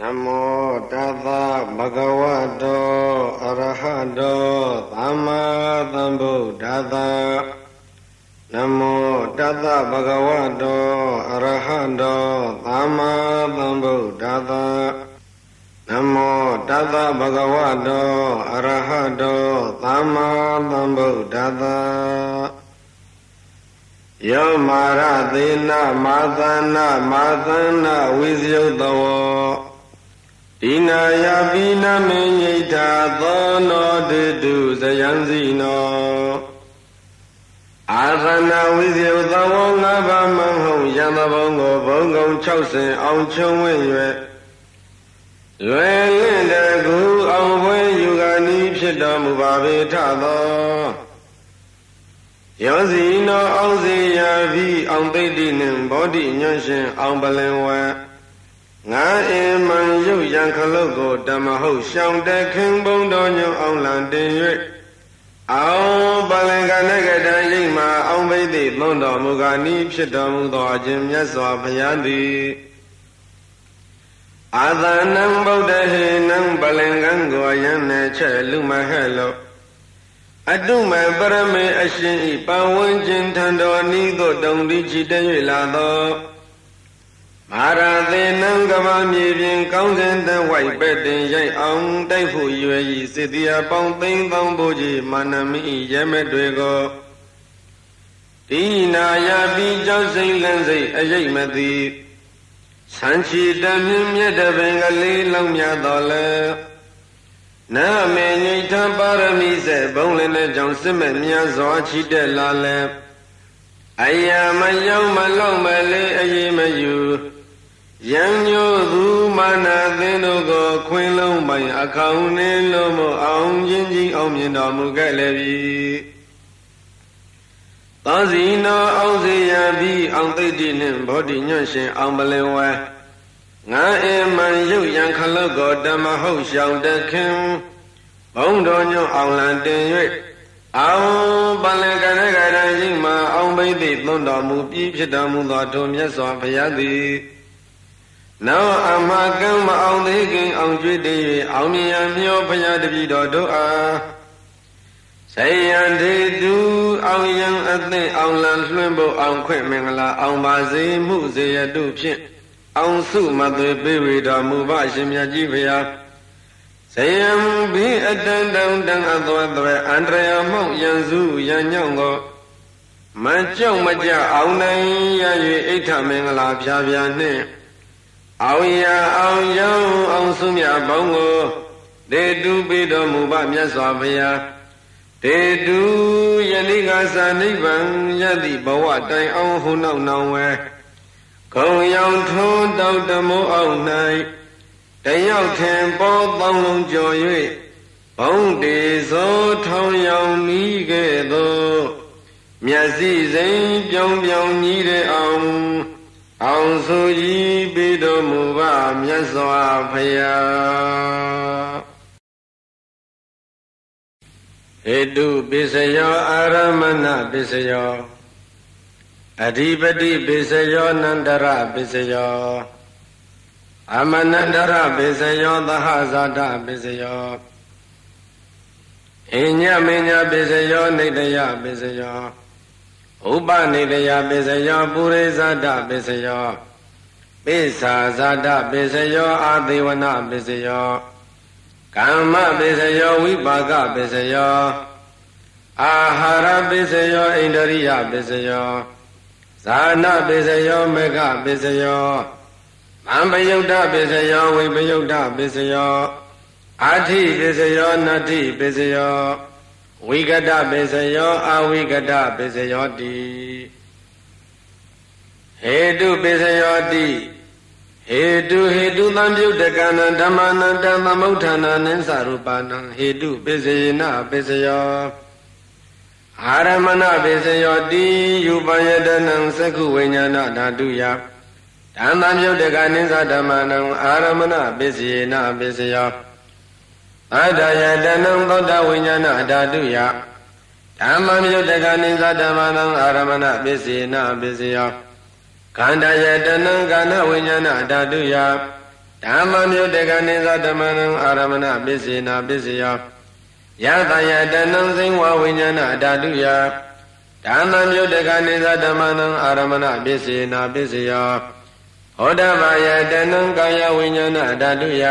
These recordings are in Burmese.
နမောတသဗဂဝတောအရဟတောသမ္မာသမ္ဗုဒ္ဓတ္တနမောတသဗဂဝတောအရဟတောသမ္မာသမ္ဗုဒ္ဓတ္တနမောတသဗဂဝတောအရဟတောသမ္မာသမ္ဗုဒ္ဓတ္တယောမာရသေနမာသနာမာသနာဝိဇယုတဝ ဒီနာယပိနမေညိတာသောနောတေတုဇယံစီနောအာသနာဝိဇယုတဝငါးပါးမဟုတ်ယံသဘုံကိုဘုံကုံ60အောင်ချုံဝင့်၍လွယ်လင့်တကူအောင်ပွဲယူကနီးဖြစ်တော်မူပါပေထသောယောဇီနောအောင်စီယာပြီးအောင်သိတိနှင့်ဘောဓိညွန့်ရှင်အောင်ပလင်ဝဲ ငါအင်မန်ရုပ်ရန်ခလုတ်ကိုဓမ္မဟုတ်ရှောင်းတခင်ဘုံတော်ညွန့်အောင်လံတင်၍အောင်ပလင်ကနကတံရိပ်မှာအောင်ဘိသိသွန်တော်မူကားဤဖြစ်တော်မူသောအခြင်းမြတ်စွာဘုရားသည်အာသနံဗုဒ္ဓဟေနံပလင်ကံကိုယံနဲ့ချက်လူမဟဲ့လို့အတုမပရမေအရှင်ဤပဝန်းကျင်ထံတော်ဤသို့တုံတိချီတ၍လာသော မာရသေနံကမမြေပြင်ကောင်းစဉ်တဝိုက်ပဲ့တင်ရိုက်အောင်တိုက်ဖို့ရွယ်ဤစေတီအပေါင်းသိန်းသောဘိုးကြီးမာနမိရဲမဲ့တွေကိုဒီနာယပြီးကြောက်စိမ့်လန်းစိတ်အရိပ်မသိဆန်းချီတမြင့်မြတ်တပင်ကလေးလုံးမြတော်လဲနာမေငိဋ္ဌပါရမီစေဘုံလည်းနဲ့ကြောင့်စစ်မဲ့များစွာချီတက်လာလဲအယမရောက်မလောက်မလေးအေးမယူ ယံညိုသူမာနာသင်တို့ကိုခွင်းလုံးပိုင်အခေါင်နှင်းလို့မအောင်ချင်းကြီးအောင်မြင်တော်မူခဲ့လေပြီသောစီနောအောင်စေရပြီးအောင်သိတိနှင့်ဘောဓိညွန့်ရှင်အောင်ပလင်ဝဲငါအမန်ရုပ်ရန်ခလုတ်ကိုဓမ္မဟုတ်ရှောင်းတခင်ဘုံတော်ညွန့်အောင်လံတင်၍အောင်ပလင်ကရကရရှိမှအောင်ဘိသိသွန်တော်မူပြီးဖြစ်တော်မူသောထိုမြတ်စွာဘုရားသည် နောအမကံမအောင်သေးခင်အောင်ကျွေးတည်၍အောင်မြင်မျောဘုရားတပည့်တော်တို့အားဆေယံဒေတုအောင်ယံအသိအောင်လံလွှင့်ဖို့အောင်ခွင့်မင်္ဂလာအောင်ပါစေမှုစေရတုဖြင့်အောင်စုမသွေပေးဝေတော်မူပါရှင်မြတ်ကြီးဖရာဇယံဘိအတန်တံတံအသွဲသွဲအန္တရာမောက်ရန်စုရန်ညောင်းကိုမကြောက်မကြအောင်နိုင်ရ၍အိဋ္ဌမင်္ဂလာဖြာဖြာနှင့် အောင်ရအောင်ရောင်းအောင်စုမြပေါင်းကိုဒေတုပိတော်မူပါမြတ်စွာဘုရားဒေတုယနေ့ကသာနိဗ္ဗာန်ယတိဘဝတိုင်အောင်ဟုနောက်နောင်ဝဲခုံရောင်ထွန်းတောက်တမိုးအောင်၌တယောက်ထင်ပေါ်ပေါင်းလုံးကြော်၍ဘုံတေသောထောင်ရောင်မိခဲ့သောမျက်စိစိမ်ပြောင်ပြောင်ကြီးတဲ့အောင် အောင်ဆိုကြီးပေးတော်မူပါမြတ်စွာဘုရားဟေတုပိစယောအာရမဏပိစယောအဓိပတိပိစယောနန္တရပိစယောအမနန္တရပိစယောသဟဇာတပိစယောအညမညပိစယောနေတယပိစယော ဥပနေတယပိစယောပုရိဇာတပိစယောပိသာဇာတပိစယောအာသေဝနာပိစယောကမ္မပိစယောဝိပါကပိစယောအာဟာရပိစယောဣန္ဒရိယပိစယောဇာနာပိစယောမေဃပိစယောမံပယုတ်တပိစယောဝိပယုတ်တပိစယောအာထိပိစယောနတ္ထိပိစယော ဝိကတပိစယောအဝိကတပိစယောတိဟေတုပိစယောတိဟေတုဟေတုသံပြုတ်တကနံဓမ္မနံဓမ္မမုဋ္ဌာနာနိသရူပနံဟေတုပိစယေနပိစယောအာရမဏပိစယောတိယူပယတနံသက္ခုဝိညာဏဓာတုယဓမ္မမြုတ်တကနိသဓမ္မနံအာရမဏပိစယေနပိစယော အတ္တယတနံသောတဝိညာဏဓာတုယဓမ္မမြုတ်တကနိသဓမ္မနံအာရမဏပိစယေနပိစယောခန္ဓာယတနံကာဏဝိညာဏဓာတုယဓမ္မမြုတ်တကနေသဓမ္မနံအာရမဏပစ္စေနာပစ္စယောယတယတနံစိဝဝိညာဏအဓာတုယဓမ္မမြုတ်တကနေသဓမ္မနံအာရမဏပစ္စေနာပစ္စယောဟောတဘာယတနံကာယဝိညာဏအဓာတုယ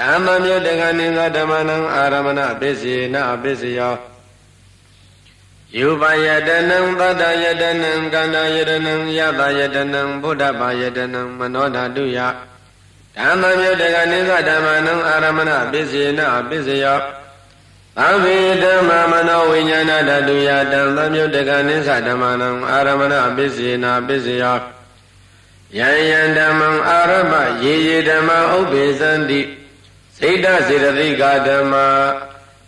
ဓမ္မမြုတ်တကနေသဓမ္မနံအာရမဏပစ္စေနာပစ္စယောယူပါယတနံသတ္တယတနံကန္တယတနံယတယတနံဘုဒ္ဓဘာယတနံမနောဓာတုယဓမ္မမြုတ်တကနိသဓမ္မနံအာရမဏပစ္စေနပစ္စယောသဗ္ဗေဓမ္မမနောဝိညာဏဓာတုယတံသမြုတ်တကနိသဓမ္မနံအာရမဏပစ္စေနပစ္စယောယံယံဓမ္မံအာရမယေယေဓမ္မဥပ္ပေသန္တိ စိတ်တစေတသိကဓမ္မ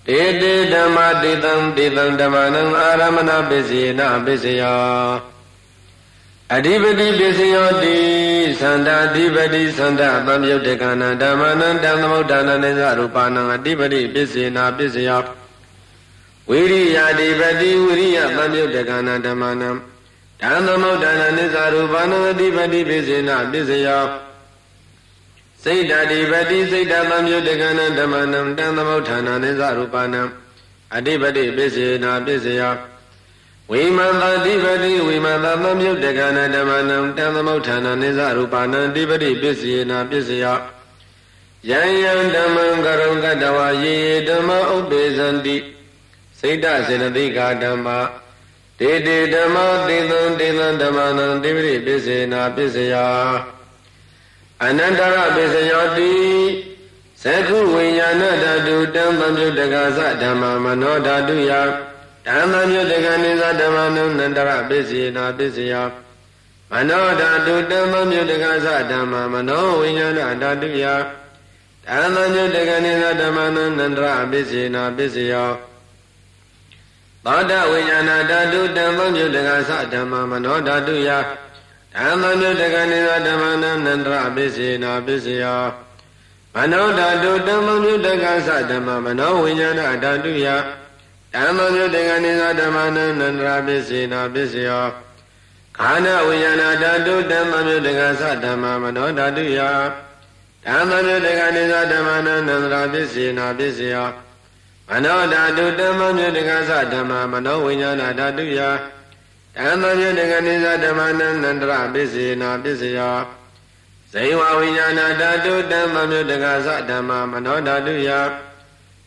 တေတေဓမ္မတေတံတေတံဓမ္မနံအာရမဏပစ္စေနပစ္စယောအဓိပတိပစ္စယောတိသန္တာအဓိပတိသန္တာသံယုတ်တကနာဓမ္မနံတံသမုဋ္ဌာနနိသရူပနံအဓိပတိပစ္စေနာပစ္စယောဝိရိယအဓိပတိဝိရိယသံယုတ်တကနာဓမ္မနံဓမ္သမုဋ္ဌာနနိသရူပနံအဓိပတိပစ္စေနာပစ္စယော စိတ်တတိပတိစိတ်တသံယုတ်တကနာဓမ္မနံတံသမုဋ္ဌာနနိသရူပနံအဓိပတိပစ္စေနာပစ္စယောဝိမန္တတိပတိဝိမန္တသမမြုတ်တကနာဓမ္မနံတံသမုဋ္ဌာနနိသရူပနံတိပတိပစ္စယေနာပစ္စယယံယံဓမ္မံကရုံကတဝယေယေဓမ္မဥပ္ပေဇန္တိစိတ်တစေတသိကာဓမ္မတေတေဓမ္မတေသံတေသံဓမ္မနံတိပတိပစ္စေနာပစ္စယ အနန္တရပစ္စယောတိသက္ခုဝိညာဏဓာတုတံသံယုတ်တကသဓမ္မမနောဓာတုယဓမ္မမြုတကနိသဓမ္မနုနန္တရပစ္စေနာပစ္စယမနောဓာတုဓမ္မမြုတကသဓမ္မမနောဝိညာဏဓာတုယဓမ္မမြုတကနိသဓမ္မနုနန္တရပစ္စေနာပစ္စယသောတဝိညာဏဓာတုဓမ္မမြုတကသဓမ္မမနောဓာတုယ ဓမ္မမြုတကနိသဓမ္မနုနန္တရပစ္စေနာပစ္စယမနောဓာတုဓမ္မမြုတကသဓမ္မမနောဝိညာဏဓာတုယဓမ္မမြုတေကနိသဓမ္မနံနန္တရာပစ္စေနာပစ္စယောခန္ဓာဝိညာဏဓာတုဓမ္မမြုတေကသဓမ္မမနောဓာတုယဓမ္မမြုတေကနိသဓမ္မနံနန္တရာပစ္စေနာပစ္စယောမနောဓာတုဓမ္မမြုတေကသဓမ္မမနောဝိညာဏဓာတုယ ဓမ္မမြုတေကနိသဓမ္မနံနန္တရာပစ္စေနာပစ္စယောဇိဝဝိညာဏဓာတုဓမ္မမြုတေကသဓမ္မမနောဓာတုယ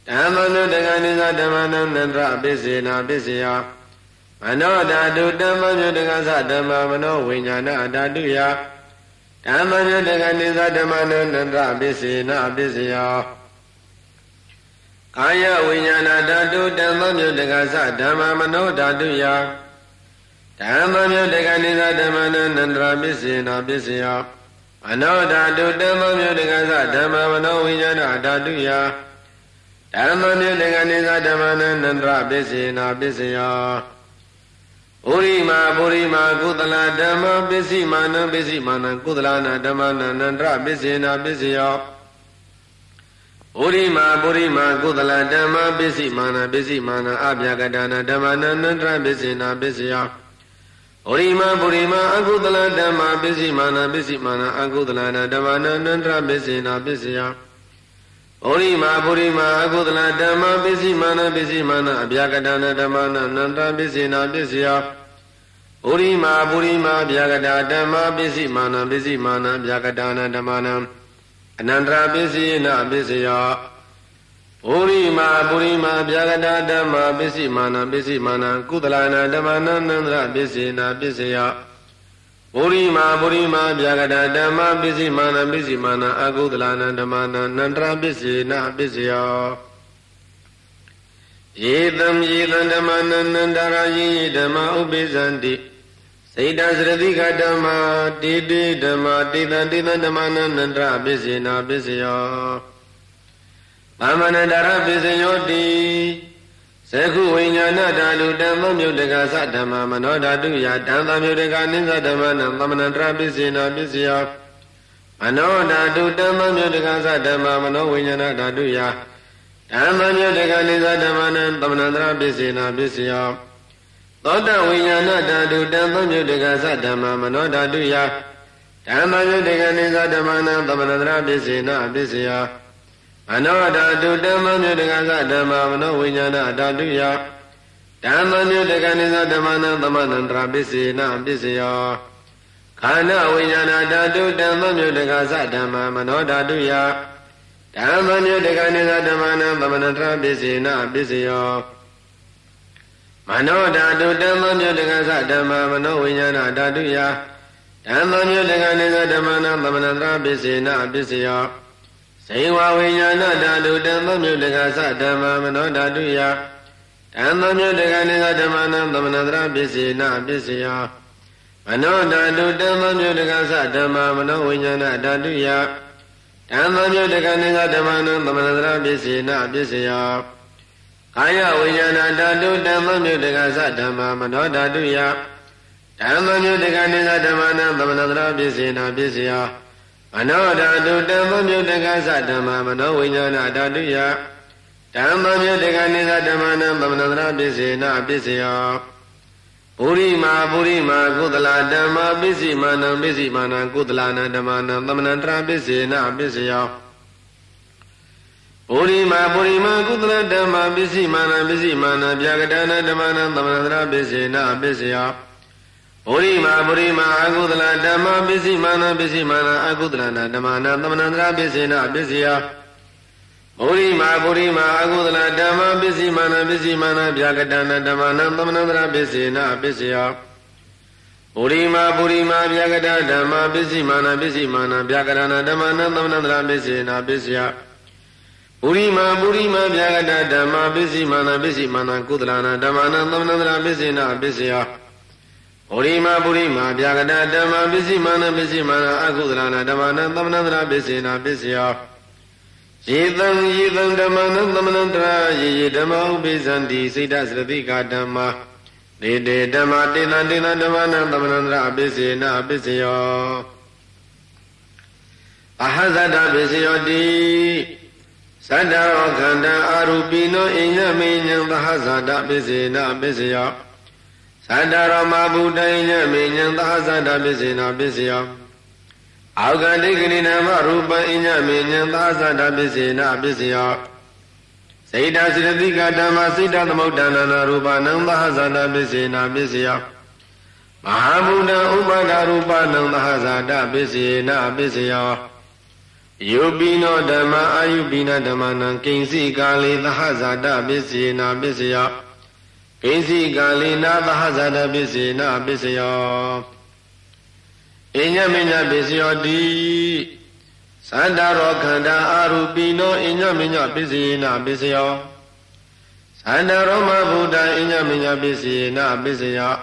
ဓမ္မနုတကနိသဓမ္မနံနန္တရပစ္စေနာပစ္စယမနောဓာတုဓမ္မမြုတကသဓမ္မမနောဝိညာဏဓာတုယဓမ္မမြုတကနိသဓမ္မနံနန္တရပစ္စေနာပစ္စယကာယဝိညာဏဓာတုဓမ္မမြုတကသဓမ္မမနောဓာတုယ ဓမ္မမြုတကနိသဓမ္မနံနန္တရပစ္စေနာပစ္စယမနောဓာတုဓမ္မမြုတကသဓမ္မမနောဝိညာဏဓာတုယဓမ္မမြေတကနိသဓမ္မနန္တရပစ္စေနာပစ္စယောဩရိမာပုရိမာကုသလဓမ္မပစ္စည်းမာနံပစ္စည်းမာနံကုသလနာဓမ္မနန္တရပစ္စေနာပစ္စယောဩရိမာပုရိမာကုသလဓမ္မပစ္စည်းမာနပစ္စည်းမာနအပြကတနာဓမ္မနန္တရပစ္စေနာပစ္စယော ဩရိမာပုရိမာအကုသလဓမ္မပစ္စည်းမာနပစ္စည်းမာနအကုသလနာဓမ္မနန္တရပစ္စေနာပစ္စယောဩရိမာပုရိမာအကုသလဓမ္မပစ္စည်းမာနပစ္စည်းမာနအဗျာကတနာဓမ္မနာနန္တပစ္စည်းနာပစ္စယဩရိမာပုရိမာဗျာကတာဓမ္မပစ္စည်းမာနပစ္စည်းမာနဗျာကတာနာဓမ္မနာအနန္တရာပစ္စည်းနာပစ္စယ ဩရိမာပုရိမာဗျာကတာဓမ္မပစ္စည်းမာနပစ္စည်းမာနကုသလနာဓမ္မနာနန္တရပစ္စည်းနာပစ္စယပုရိမာပုရိမာဗျာကတာဓမ္မပစ္စည်းမာနပစ္စည်းမာနအကုသလနာဓမ္မနာနန္တရပစ္စေနပစ္စယောယေတံယေတံဓမ္မနန္တရာယေဓမ္မဥပိသန္တိစေတစရတိကဓမ္မတေတေဓမ္မတေတံတေတံဓမ္မနန္တရပစ္စေနပစ္စယော သမဏန္တရပစ္စယောတိသကုဝိညာဏဓာတုတံသမုတ်တကသဓမ္မမနောဓာတုယတံသမုတ်တကနိသဓမ္မနံသမဏတရပစ္စေနာပစ္စယမနောဓာတုတံသမုတ်တကသဓမ္မမနောဝိညာဏဓာတုယဓမ္မမြုတ်တကနိသဓမ္မနံသမဏတရပစ္စေနာပစ္စယသောတဝိညာဏဓာတုတံသမုတ်တကသဓမ္မမနောဓာတုယဓဓမ္မယုတ်တကနိသဓမ္မနံသမဏတရပစ္စေနပစ္စယ မနောဓာတုဓမ္မယုတ်တကသဓမ္မမနောဝိညာဏဓာတုယဓမ္မယုတ်တကနိသဓမ္မနံသမဏတရပစ္စေနပစ္စယခန္ဓာဝိညာဏဓာတုဓမ္မယုတ်တကသဓမ္မမနောဓာတုယဓမ္မယုတ်တကနိသဓမ္မနံသမဏတရပစ္စေနပစ္စယောမနောဓာတုဓမ္မမြုတကသဓမ္မမနောဝိညာဏဓာတုယဓမ္မမြုတကနေသဓမ္မနာသမဏတရာပစ္စေနပစ္စယော ဇေဝဝိညာဏဓာတုဓမ္မမြုတကသဓမ္မမနောဓာတုယဓမ္မမြုတကနေသဓမ္မနာသမဏတရာပစ္စေနပစ္စယောမနောဓာတုဓမ္မမြုတကသဓမ္မမနောဝိညာဏဓာတုယဓမ္မမြုတကနေသဓမ္မနာသမဏတရာပစ္စေနပစ္စယောကာယဝိညာဏဓာတုဓမ္မမြုတကသဓမ္မမနောဓာတုယဓမ္မမြုတကနိသဓမ္မနာသမဏတရာပစ္စေနာပစ္စယ မနောဓာတုဓမ္မမြုတကသဓမ္မမနောဝိညာဏဓာတုယဓမ္မမြုတကနိသဓမ္မနာသမဏတရာပစ္စေနာပစ္စယပုရိမာပုရိမာကုသလဓမ္မပစ္စည်းမာနံပစ္စည်းမာနံကုသလနာဓမ္မနံသမဏတရာပစ္စေနာပစ္စယောပုရိမာပုရိမာကုသလဓမ္မပစ္စည်းမာနပစ္စည်းမာနဗျာကတနာဓမ္မနံသမဏတရာပစ္စေနာပစ္စယ ပုရိမာပုရိမာအကုသလဓမ္မပစ္စည်းမာနပစ္စည်းမာနအကုသလနာဓမ္မနာသမဏတရာပစ္စေနာပစ္စယပုရိမာပုရိမာအကုသလဓမ္မပစ္စည်းမာနပစ္စည်းမာနဗျာကတနာဓမ္မနံသမဏတရာပစ္စေနာပစ္စယပုရိမာပုရိမာဗျာကတဓမ္မပစ္စည်းမာနပစ္စည်းမာနဗျာကရဏဓမ္မနံသမဏတရာပစ္စေနာပစ္စယပုရိမာပုရိမာဗျာကတဓမ္မပစ္စည်းမာနပစ္စည်းမာနကုသလနာဓမ္မနံသမဏတရာပစ္စေနာပစ္စယ ပုရိမာပုရိမာဗျာကတဓမ္မပစ္စည်းမာနပစ္စည်းမာနအကုသလနာဓမ္မနံသမဏတရာပစ္စေနာပစ္စယယေတံယေတံဓမ္မနံသမဏတရာယေယေဓမ္မဥပိသန္တိစိတ်တသတိကဓမ္မဒေတေဓမ္မတေနတေနဓမ္မနံသမဏတရာပစ္စေနာပစ္စယောအဟဇတပစ္စယောတိသတ္တရောခန္ဓာအာရူပိနောအညမေညံသဟဇာတပစ္စေနာပစ္စယော သတ္တရောမဗုဒ္ဓိညမေညံသဟဇာတပစ္စေနာပစ္စယောအောက်ကတိကနိနာမရူပံအညမေညံသဟဇာတပစ္စေနာပစ္စယောစိတ်တစိတတိကဓမ္မစိတ်တသမုဒ္ဒနာနာရူပနံသဟဇာတပစ္စေနာပစ္စယောမဟာဗုဒ္ဓဥပါဒရူပနံသဟဇာတပစ္စေနာပစ္စယောယုပိနောဓမ္မအာယုပိနဓမ္မနံကိဉ္စီကာလေသဟဇာတပစ္စေနာပစ္စယ ကိဉ္စီကာလေနာသဟဇာတပစ္စေနာပစ္စယောအညမညပစ္စယောတိသန္တာရောခန္ဓာအာရူပိနောအညမညပစ္စယေနာပစ္စယောသန္တာရောမဗုဒ္ဓအညမညပစ္စယေနာပစ္စယော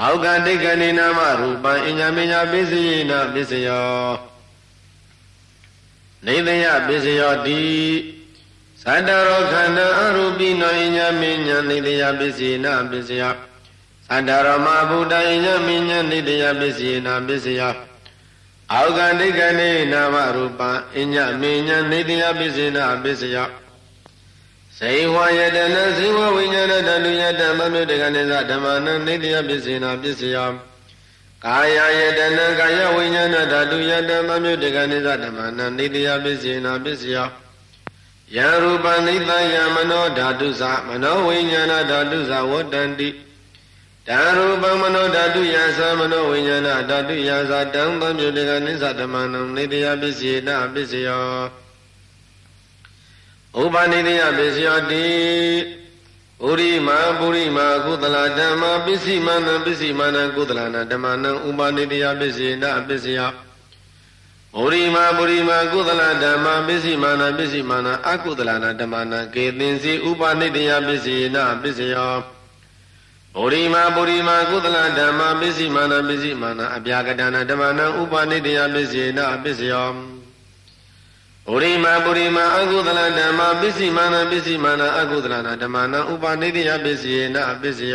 အောက်ကတိကဏိနာမရူပံအညမညပစ္စယေနာပစ္စယောနေတယပစ္စယောတိ သတ္တရောခန္ဓာအရူပိနောအညမေညာနေတယပစ္စေနပစ္စယသတ္တရောမဗုဒ္ဓအညမေညာနေတယပစ္စေနပစ္စယအောကန္တိကနေနာမရူပံအညမေညာနေတယပစ္စေနပစ္စယဇေဝယတနာဇေဝဝိညာဏတတုယတမမြုတကနေသဓမ္မနနေတယပစ္စေနပစ္စယကာယယတနာကာယဝိညာဏဓာတုယတမမြုတကနိသဓမ္မနာနေတယပစ္စေနာပစ္စယ ယရူပနိတယမနောဓာတုသမနောဝိညာဏဓာတုသဝတ္တန္တိဓာရူပမနောဓာတုယသမနောဝိညာဏဓာတုယသတံသံမြုတကနိသဓမ္မနံနေတယပစ္စေနာပစ္စယောဥပနိတယပစ္စယောတိပုရိမာပုရိမာကုသလဓမ္မပစ္စည်းမနံပစ္စည်းမနံကုသလနာဓမ္မနံဥပနိတယပစ္စေနပစ္စယ ပုရိမာပုရိမာကုသလဓမ္မပစ္စည်းမနံပစ္စည်းမနံအကုသလနာဓမ္မနံကေသင်္စီဥပနိတယပစ္စေနပစ္စယောပုရိမာပုရိမာကုသလဓမ္မပစ္စည်းမနံပစ္စည်းမနံအပြာကတနာဓမ္မနံဥပနိတယပစ္စေနပစ္စယောပုရိမာပုရိမာအကုသလဓမ္မပစ္စည်းမာနပစ္စည်းမာနအကုသလနာဓမ္မနာဥပနိတိယပစ္စယေနပစ္စယ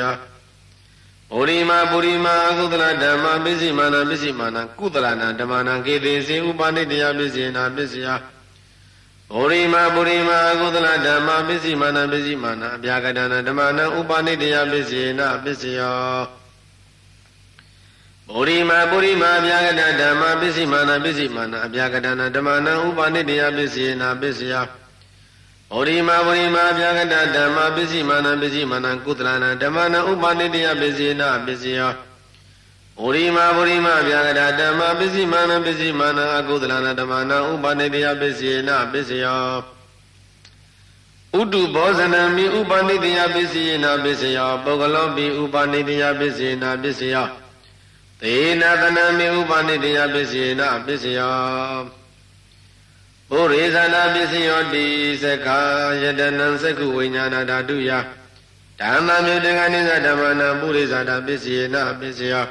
ပုရိမာပုရိမာအကုသလဓမ္မပစ္စည်းမာနပစ္စည်းမာနကုသလနာဓမ္မနာကေတိစေဥပနိတိယပစ္စယေနပစ္စယပုရိမာပုရိမာအကုသလဓမ္မပစ္စည်းမာနပစ္စည်းမာနအပြာကတနာဓမ္မနာဥပနိတိယပစ္စယေနပစ္စယောပပုရိမာပုရိမာဗျာကတဓမ္မပစ္စည်းမာနပစ္စည်းမာနအဗျာကတနာဓမ္မနာဥပါနိတယပစ္စည်းနာပစ္စယ ပုရိမာပုရိမာဗျာကတဓမ္မပစ္စည်းမာနပစ္စည်းမာနကုသလနာဓမ္မနာဥပါနိတယပစ္စည်းနာပစ္စယပုရိမာပုရိမာဗျာကတဓမ္မပစ္စည်းမာနပစ္စည်းမာနအကုသလနာဓမ္မနာဥပါနိတယပစ္စည်းနာပစ္စယဥတုဘောဇနံမိဥပါနိတယပစ္စည်းနာပစ္စယပုဂ္ဂလောပိဥပါနိတယပစ္စည်းနာပစ္စယသေနသနမေဥပနိတယပစ္စယေနပစ္စယော ဘုရိဇာနာပစ္စယောတိသက္ခာယတနံသက္ခုဝိညာဏဓာတုယဓမ္မမြုတကနိသဓမ္မနာပုရိဇာတာပစ္စယေနပစ္စယော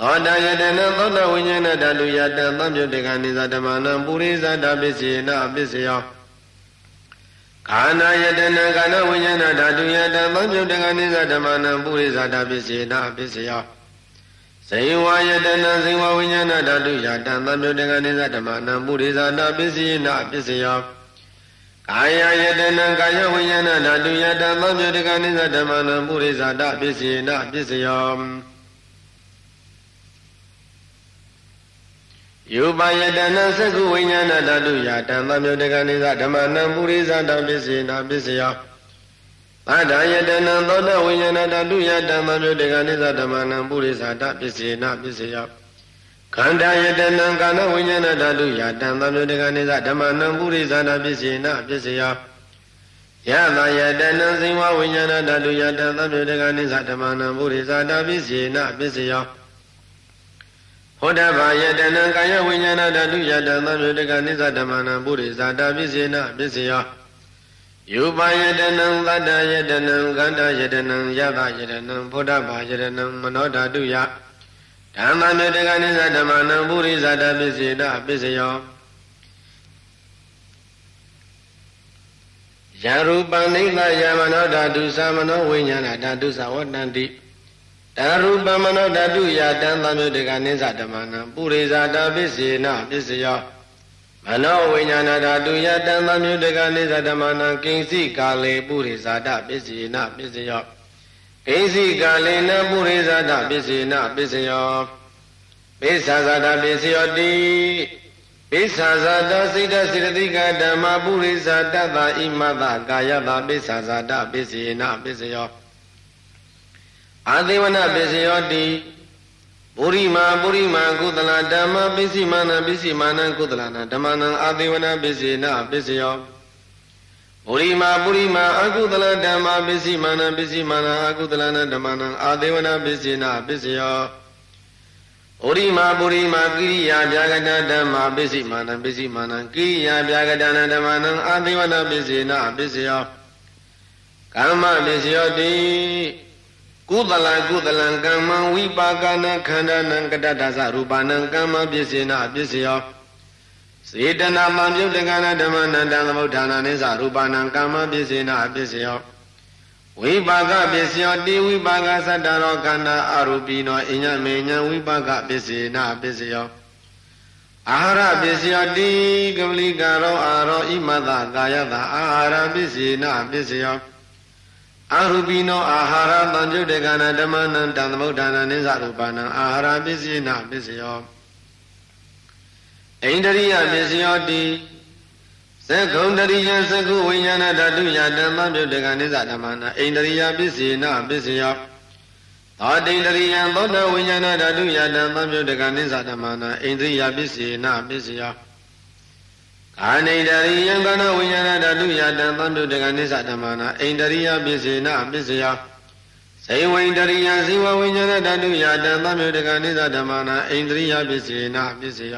သောတာယတနံသောတာဝိညာဏဓာတုယတံသံမြုတကနိသဓမ္မနာပုရိဇာတာပစ္စယေနပစ္စယောကာနာယတနံကာနဝိညာဏဓာတုယတံသံမြုတကနိသဓမ္မနာပုရိဇာတာပစ္စယေနပစ္စယော ဇေဝယတနာဇေဝဝိညာဏဓာတုယတံသမြုတကနိသဓမ္မနံပုရိသတာပစ္စည်းနာပစ္စယောကာယယတနာကာယဝိညာဏဓာတုယတံသမြုတကနိသဓမ္မနံပုရိသတာပစ္စည်းနာပစ္စယောယောပယတနာသကုဝိညာဏဓာတုယတံသမြုတကနိသဓမ္မနံပုရိသတာပစ္စည်းနာပစ္စယော သဒ္ဒါယတနံသောတဝိညာဏတတုယတံသမြုတေကနိသဓမ္မနံပုရိသတာပစ္စေနပစ္စယခန္ဓာယတနံကာနဝိညာဏတတုယတံသမြုတေကနိသဓမ္မနံပုရိသတာပစ္စေနပစ္စယယသယတနံဇိဝဝိညာဏတတုယတံသမြုတေကနိသဓမ္မနံပုရိသတာပစ္စေနပစ္စယဟောတဘာယတနံကာယဝိညာဏတတုယတံသမြုတေကနိသဓမ္မနံပုရိသတာပစ္စေနပစ္စယ ယူပါယတနံသတ္တယတနံကန္တယတနံယသယတနံဘုဒ္ဓဘာယတနံမနောဓာတုယဓမ္မမြေတကနိသဓမ္မနံပုရိသတာပစ္စေတပစ္စယောယရူပနိသယမနောဓာတုသမနောဝိညာဏဓာတုသဝတ္တန္တိတရူပမနောဓာတုယတံသမြေတကနိသဓမ္မနံပုရိသတာပစ္စေနပစ္စယော မနောဝိညာဏဓာတုယတံသမြုတကနိသဓမ္မနံကိဉ္စီကာလေပုရိဇာတပစ္စယေနပစ္စယောကိဉ္စီကာလေနပုရိဇာတပစ္စယေနပစ္စယောပိစ္ဆာဇာတပစ္စယောတိပိစ္ဆာဇာတစိတ်တစေတသိကဓမ္မပုရိဇာတတဣမတကာယတပိစ္ဆာဇာတပစ္စယေနပစ္စယောအာသေဝနပစ္စယောတိ ပုရိမာပုရိမာကုသလဓမ္မပစ္စည်းမာနပစ္စည်းမာနကုသလနာဓမ္မနံအာသေဝနာပစ္စေနပစ္စယောပုရိမာပုရိမာအကုသလဓမ္မပစ္စည်းမာနပစ္စည်းမာနအကုသလနာဓမ္မနံအာသေဝနာပစ္စေနပစ္စယောပုရိမာပုရိမာကိရိယာဗျာဂတဓမ္မပစ္စည်းမာနပစ္စည်းမာနကိရိယာဗျာဂတနာဓမ္မနံအာသေဝနာပစ္စေနပစ္စယောကမ္မပစ္စယောတိ ကုသလကုသလံကမ္မဝိပါကနာခန္ဓာနံကတတသရူပနံကမ္မပစ္စေနပစ္စယောစေတနာမံပြုတ်တကနာဓမ္မနန္တသမုဋ္ဌာနာနိသရူပနံကမ္မပစ္စေနပစ္စယောဝိပါကပစ္စယောတိဝိပါကသတ္တရောခန္ဓာအရူပိနောအညမေညံဝိပါကပစ္စေနပစ္စယောအာဟာရပစ္စယောတိကပလိကာရောအာရောဣမတကာယတအာဟာရပစ္စေနပစ္စယော အာရူပိနောအာဟာရတံကျုတ်တကနာဓမ္မနံတံသမုဋ္ဌာနနိသရူပနံအာဟာရပစ္စည်းနာပစ္စယောဣန္ဒရိယပစ္စယောတိသက္ကုံတရိယသက္ကုဝိညာဏဓာတုယဓမ္မပြုတ်တကနိသဓမ္မနာဣန္ဒရိယပစ္စည်းနာပစ္စယောသောတိန္ဒရိယသောတဝိညာဏဓာတုယဓမ္မပြုတ်တကနိသဓမ္မနာဣန္ဒရိယပစ္စည်းနာပစ္စယော ကာနိတရိယံကနဝိညာဏဓာတုယတံသံတုတကနိစ္စဓမ္မနာအိန္ဒရိယပစ္စေနပစ္စယဇေဝိန္ဒရိယဇေဝဝိညာဏဓာတုယတံသံတုတကနိစ္စဓမ္မနာအိန္ဒရိယပစ္စေနပစ္စယ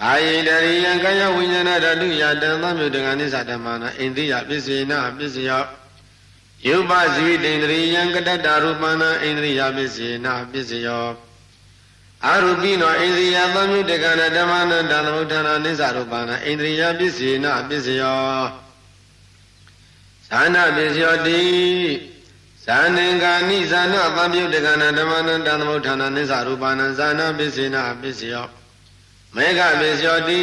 ကာယိတရိယံကာယဝိညာဏဓာတုယတံသံတုတကနိစ္စဓမ္မနာအိန္ဒရိယပစ္စေနပစ္စယယုပဇိဝိတေန္ဒရိယံကတတ္တရူပနာအိန္ဒရိယပစ္စေနပစ္စယော အာရုပိနောဣန္ဒြိယသံမြုတကနာဓမ္မနန္တသမုဋ္ဌာနာနိစ္စရူပနာဣန္ဒြိယပစ္စေနပစ္စယောဇာနာပစ္စယောတိဇာနင်္ဂာနိဇာနာသံမြုတကနာဓမ္မနန္တသမုဋ္ဌာနာနိစ္စရူပနာဇာနာပစ္စေနပစ္စယောမေဃပစ္စယောတိ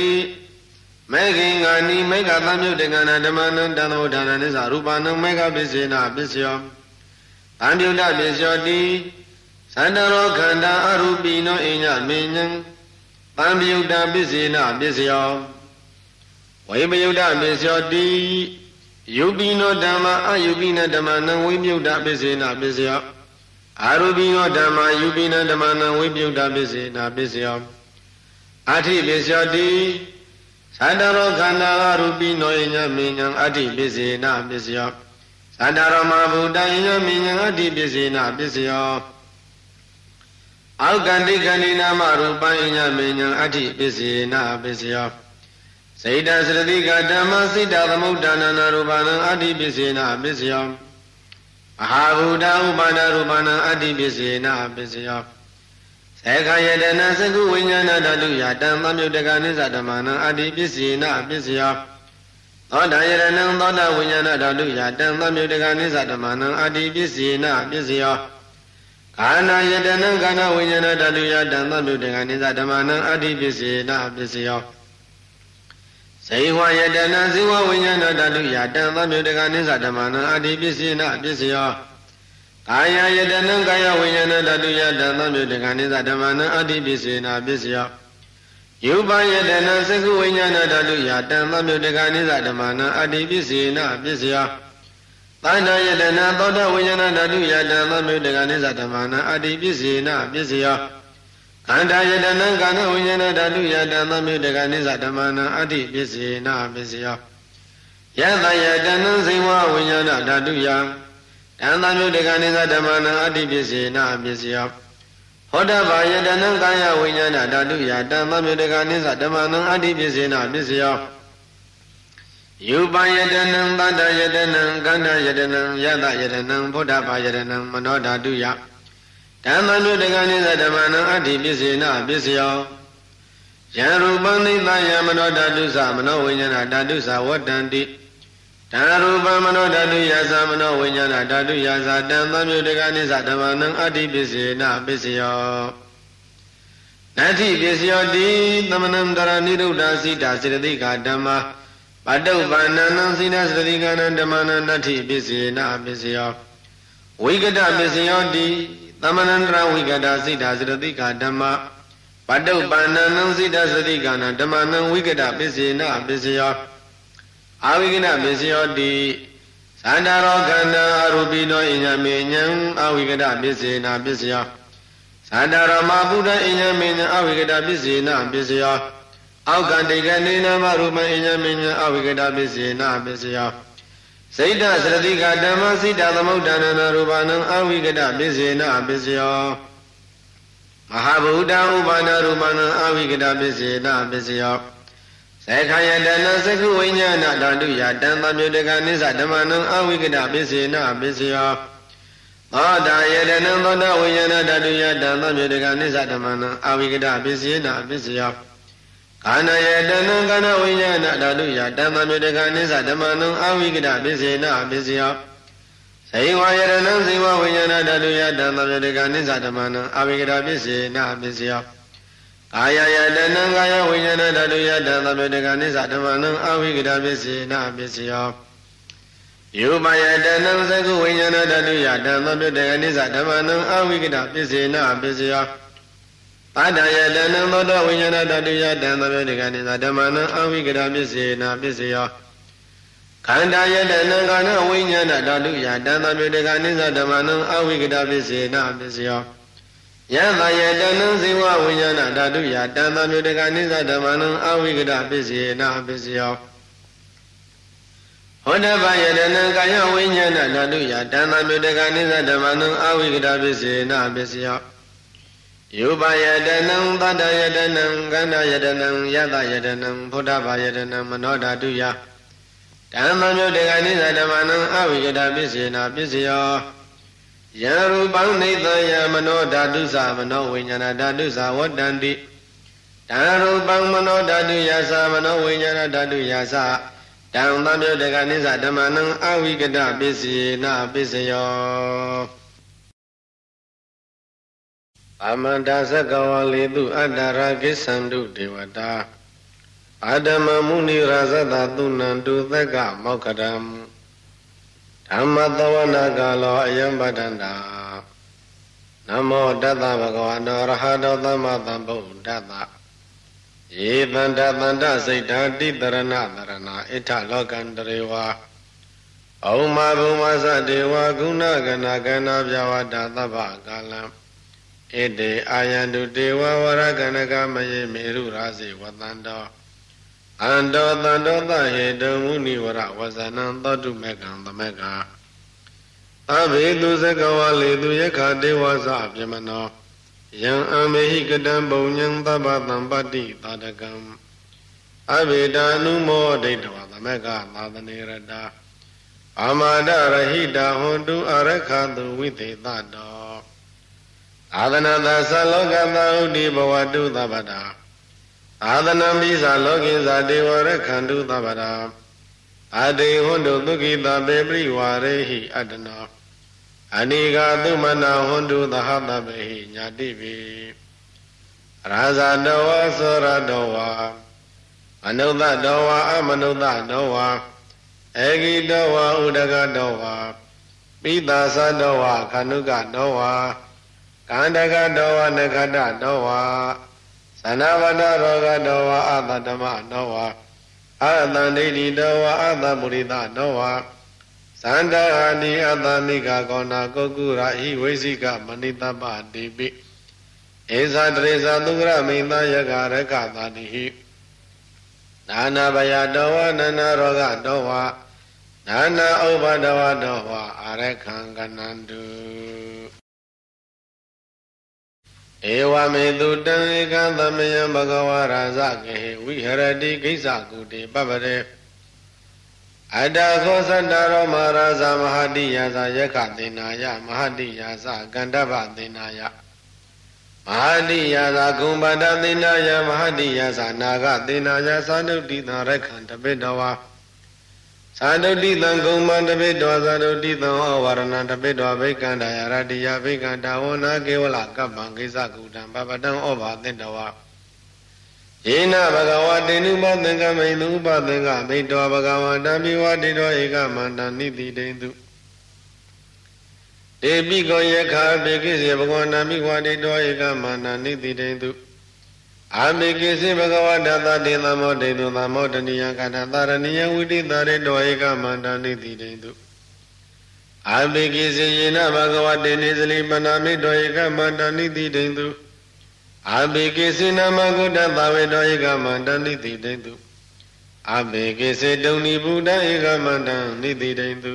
မေခင်္ဂာနိမေဃသံမြုတကနာဓမ္မနန္တသမုဋ္ဌာနာနိစ္စရူပနာမေဃပစ္စေနပစ္စယောသံမြုတပစ္စယောတိ သန္တရောခန္ဓာအရူပိနောအညမေညံတံပယုတ်တပစ္စေနပစ္စယောဝိပယုတ်တပစ္စယောတိယုပိနောဓမ္မအယုပိနဓမ္မနံဝိပယုတ်တပစ္စေနပစ္စယောအာရူပိနောဓမ္မယုပိနဓမ္မနံဝိပယုတ်တပစ္စေနပစ္စယောအဋ္ဌိပစ္စယောတိသန္တရောခန္ဓာအရူပိနောအညမေညံအဋ္ဌိပစ္စေနပစ္စယောသန္တရောမဘုဒ္ဓယညမေညံအဋ္ဌိပစ္စေနပစ္စယော အောက်ကန္တိကန္တိနာမရူပံညမေညံအဋ္ဌိပစ္စေနပစ္စယောစေတသရတိကဓမ္မစိတ္တသမုဒ္ဒနာနာရူပနံအဋ္ဌိပစ္စေနပစ္စယောမဟာဗုဒ္ဓဥပါဒရူပနံအဋ္ဌိပစ္စေနပစ္စယောသေခယတနာသကုဝိညာဏဓာတုယတံသမြုတကနိစ္စဓမ္မနံအဋ္ဌိပစ္စေနပစ္စယောသောတာယရဏံသောတာဝိညာဏဓာတုယတံသမြုတကနိစ္စဓမ္မနံအဋ္ဌိပစ္စေနပစ္စယော ကာနာယတနံကာနဝိညာဏဓာတုယတံသမြုတကနိစ္စဓမ္မနံအဋ္ဌိပစ္စေနပစ္စယောဇေဝယတနာဇေဝဝိညာဏဓာတုယတံသမြုတကနိစ္စဓမ္မနံအတ္တိပစ္စေနပစ္စယောကာယယတနံကာယဝိညာဏဓာတုယတံသမြုတကနိစ္စဓမ္မနံအတ္တိပစ္စေနပစ္စယောယုပယတနာသကုဝိညာဏဓာတုယတံသမြုတကနိစ္စဓမ္မနံအတ္တိပစ္စေနပစ္စယော သန္တာယတနာသောတဝိညာဏဓာတုယတံသမြုတကနိစ္စဓမ္မနံအတ္တိပစ္စေနပစ္စယောခန္ဓာယတနံကာနဝိညာဏဓာတုယတံသမြုတကနိစ္စဓမ္မနံအဋ္ဌိပစ္စေနပစ္စယောယတယတနံဇိဝဝိညာဏဓာတုယတံသမြုတကနိစ္စဓမ္မနံအဋ္ဌိပစ္စေနပစ္စယောဟောတဘာယတနံကာယဝိညာဏဓာတုယတံသမြုတကနိစ္စဓမ္မနံအဋ္ဌိပစ္စေနပစ္စယော ယူပယတနံသတ္တယတနံကန္တယတနံယတယတနံဘုဒ္ဓဘာယတနံမနောဓာတုယဓမ္မနုတကနိသဓမ္မနံအဋ္ဌိပစ္စေနပစ္စယောယံရူပံနိသယမနောဓာတုသမနောဝိညာဏဓာတုသဝတ္တန္တိဓာရူပံမနောဓာတုယသမနောဝိညာဏဓာတုယသတံသမြုတကနိသဓမ္မနံအဋ္ဌိပစ္စေနပစ္စယောနတ္ထိပစ္စယောတိသမနံတရနိရုဒ္ဓစိတာစေတသိကဓမ္မ ပတုပ္ပန္နံစိနာစေတသိကနံဓမ္မနံနတ္ထိပစ္စေနပစ္စယောဝိကတပစ္စယောတိသမဏန္တရဝိကတာစိတ်ဓာစရတိကဓမ္မပတုပ္ပန္နံစိတ်ဓာစတိကနာဓမ္မနံဝိကတပစ္စေနပစ္စယောအာဝိကနပစ္စယောတိသန္တာရောခန္ဓာအရူပိနောအညမေညံအဝိကတပစ္စေနပစ္စယောသန္တာရောမဗုဒ္ဓအညမေညံအဝိကတပစ္စေနပစ္စယော အောက်ကတိကနေနမရူပအညမေညံအဝိကတပစ္စေနပစ္စယောစိတ်တသရတိကဓမ္မစိတ္တသမုဒ္ဒနာနာရူပနံအဝိကတပစ္စေနပစ္စယောမဟာဗုဒ္ဓဥပါဒရူပနံအဝိကတပစ္စေနပစ္စယောသေခယတနာသကုဝိညာဏဓာတုယတံသမြုတကနိစ္စဓမ္မနံအဝိကတပစ္စေနပစ္စယောသောတာယတနံသောတဝိညာဏဓာတုယတံသမြုတကနိစ္စဓမ္မနံအဝိကတပစ္စေနပစ္စယော ကာဏယတနံကာဏဝိညာဏဓာတုယတမ္မမြတကနိစ္စဓမ္မနံအဝိကတပစ္စေနပစ္စယောဇိဝယရဏံဇိဝဝိညာဏဓာတုယတမ္မမြတကနိစ္စဓမ္မနံအဝိကတပစ္စေနပစ္စယောကာယယတနံကာယဝိညာဏဓာတုယတမ္မမြတကနိစ္စဓမ္မနံအဝိကတပစ္စေနပစ္စယောယူပယတနံသကုဝိညာဏဓာတုယတမ္မမြတကနိစ္စဓမ္မနံအဝိကတပစ္စေနပစ္စယော ပါဒယတနံသောတဝိညာဏတတုယတံသဗ္ဗေကနိသဓမ္မနံအဝိကရပစ္စေနာပစ္စယောခန္ဓာယတနံကာဏဝိညာဏဓာတုယတံသဗ္ဗေကနိသဓမ္မနံအဝိကရပစ္စေနာပစ္စယောယသယတနံဇိဝဝိညာဏဓာတုယတံသဗ္ဗေကနိသဓမ္မနံအဝိကရပစ္စေနာပစ္စယောဟောတဗယတနံကာယဝိညာဏဓာတုယတံသဗ္ဗေကနိသဓမ္မနံအဝိကရပစ္စေနာပစ္စယော ယုပယတနံသတ္တယတနံကန္တယတနံယတယတနံဘုဒ္ဓဘာယတနံမနောဓာတုယဓမ္မမြုတ်တေကနိသဓမ္မနံအဝိကတပစ္စေနာပစ္စယောယရူပံနေသယမနောဓာတုသမနောဝိညာဏဓာတုသဝတ္တန္တိဓာရူပံမနောဓာတုယသမနောဝိညာဏဓာတုယသတံသမြုတ်တေကနိသဓမ္မနံအဝိကတပစ္စေနာပစ္စယော အမန္တသကဝလေတုအတ္တရာကိသန္တုဒေဝတာအာဓမ္မမုနိရာဇတသုဏံတုသက္ကမောက္ခရံဓမ္မတဝနာကာလောအယံပတ္တန္တာနနမောတတ္တဗဂဝတောရဟတောသမ္မာသမ္ဗုဒ္ဓတ္တယေတန္တတန္တစိတ်ဓာတိတရဏတရဏဣထလောကံတရေဝါဩမဘုမသတေဝဂုဏကနာကနာပြဝတ္တသဗ္ဗကာလံ ဣတေအာယန္တုတေဝဝရကနကမယေမေရုရာစေဝတန္တောအန္တောတန္တောသဟေတုမုနိဝရဝဇနံသောတုမေကံသမက္ကာအဘိတုဇကဝလေသူယခတေဝသပြမနောယံအမေဟိကတံပုံညံသဗ္ဗတံပတ္တိတာတကံအဘိတာနုမောဒိဋ္ဌဝသမက္ကာသာသနေရတာအာမဒရဟိတာဟွန်တုအရခတုဝိသေတတော အာသနာသသလောကသဥဒိဘဝတုသဗ္ဗတာအာသနံပိသလောကိသဒေဝရခန္တုသဗ္ဗတာအတေဟွန်တုသုခိတပေပရိဝရေဟိအတ္တနောအနိဃသုမနာဟွန်တုသဟတပေဟိညာတိပိရာဇာတောဝသောရတောဝမနုဿတောဝအမနုဿတောဝဧကိတောဝဥဒကတောဝပိသာသတောဝခန္ဓုကတောဝ ကန္တကတောဝနခတတောဝသနာဝတရောဂတောဝအတတမတောဝအတန္တိတိတောဝအတမုရိတတောဝသန္တာတိအတမိကကောနာကုက္ကုရာဟိဝိသိကမဏိတပတိပိဧဇာတရေဇာသုရမိန်သယကရကသာတိဟိနာနာဘယတောဝနန္နာရောဂတောဝနာနာဥပဒဝတောဝအာရခံကနန္တု ဧဝမေတုတံဧကသမယံဘဂဝါရာဇကေဝိဟရတိကိစ္စကုတေပပရေအတ္တခောသတ္တရောမဟာရာဇမဟာတိယာဇယက္ခသေနာယမဟာတိယာဇကန္တဗသေနာယမဟာတိယာဇဂုံပတသေနာယမဟာတိယာဇနာဂသေနာယသာနုတိသရခန္တပိတဝါ သာဒုတိတံကုံမတပိတောသာဒုတိတံဩဝရဏတပိတောဘိကန္တယရတိယဘိကန္တဝနာကေဝလကပ္ပံကိစ္စကုတံပပတံဩဘာသင်တဝါယေနဘဂဝတေနုပသင်္ကမိန်သူဥပသင်္ကမိတောဘဂဝတံပိဝတိတောဧကမန္တနိတိတေတုတေပိကောယခာဘေကိစေဘဂဝန္တမိဝတိတောဧကမန္တနိတိတေတု အာမေကိစေဘဂဝတသတေသမောတေတုသမောတနိယကတသရဏိယဝိတိတာရေတောဧကမန္တနိတိတေတုအာမေကိစေယေနဘဂဝတေနေစလိပနာမိတောဧကမန္တနိတိတေတုအာဘေကိစေနမဂုတသဝေတောဧကမန္တနိတိတေတုအာဘေကိစေတုန်နိဗုဒ္ဓဧကမန္တနိတိတေတု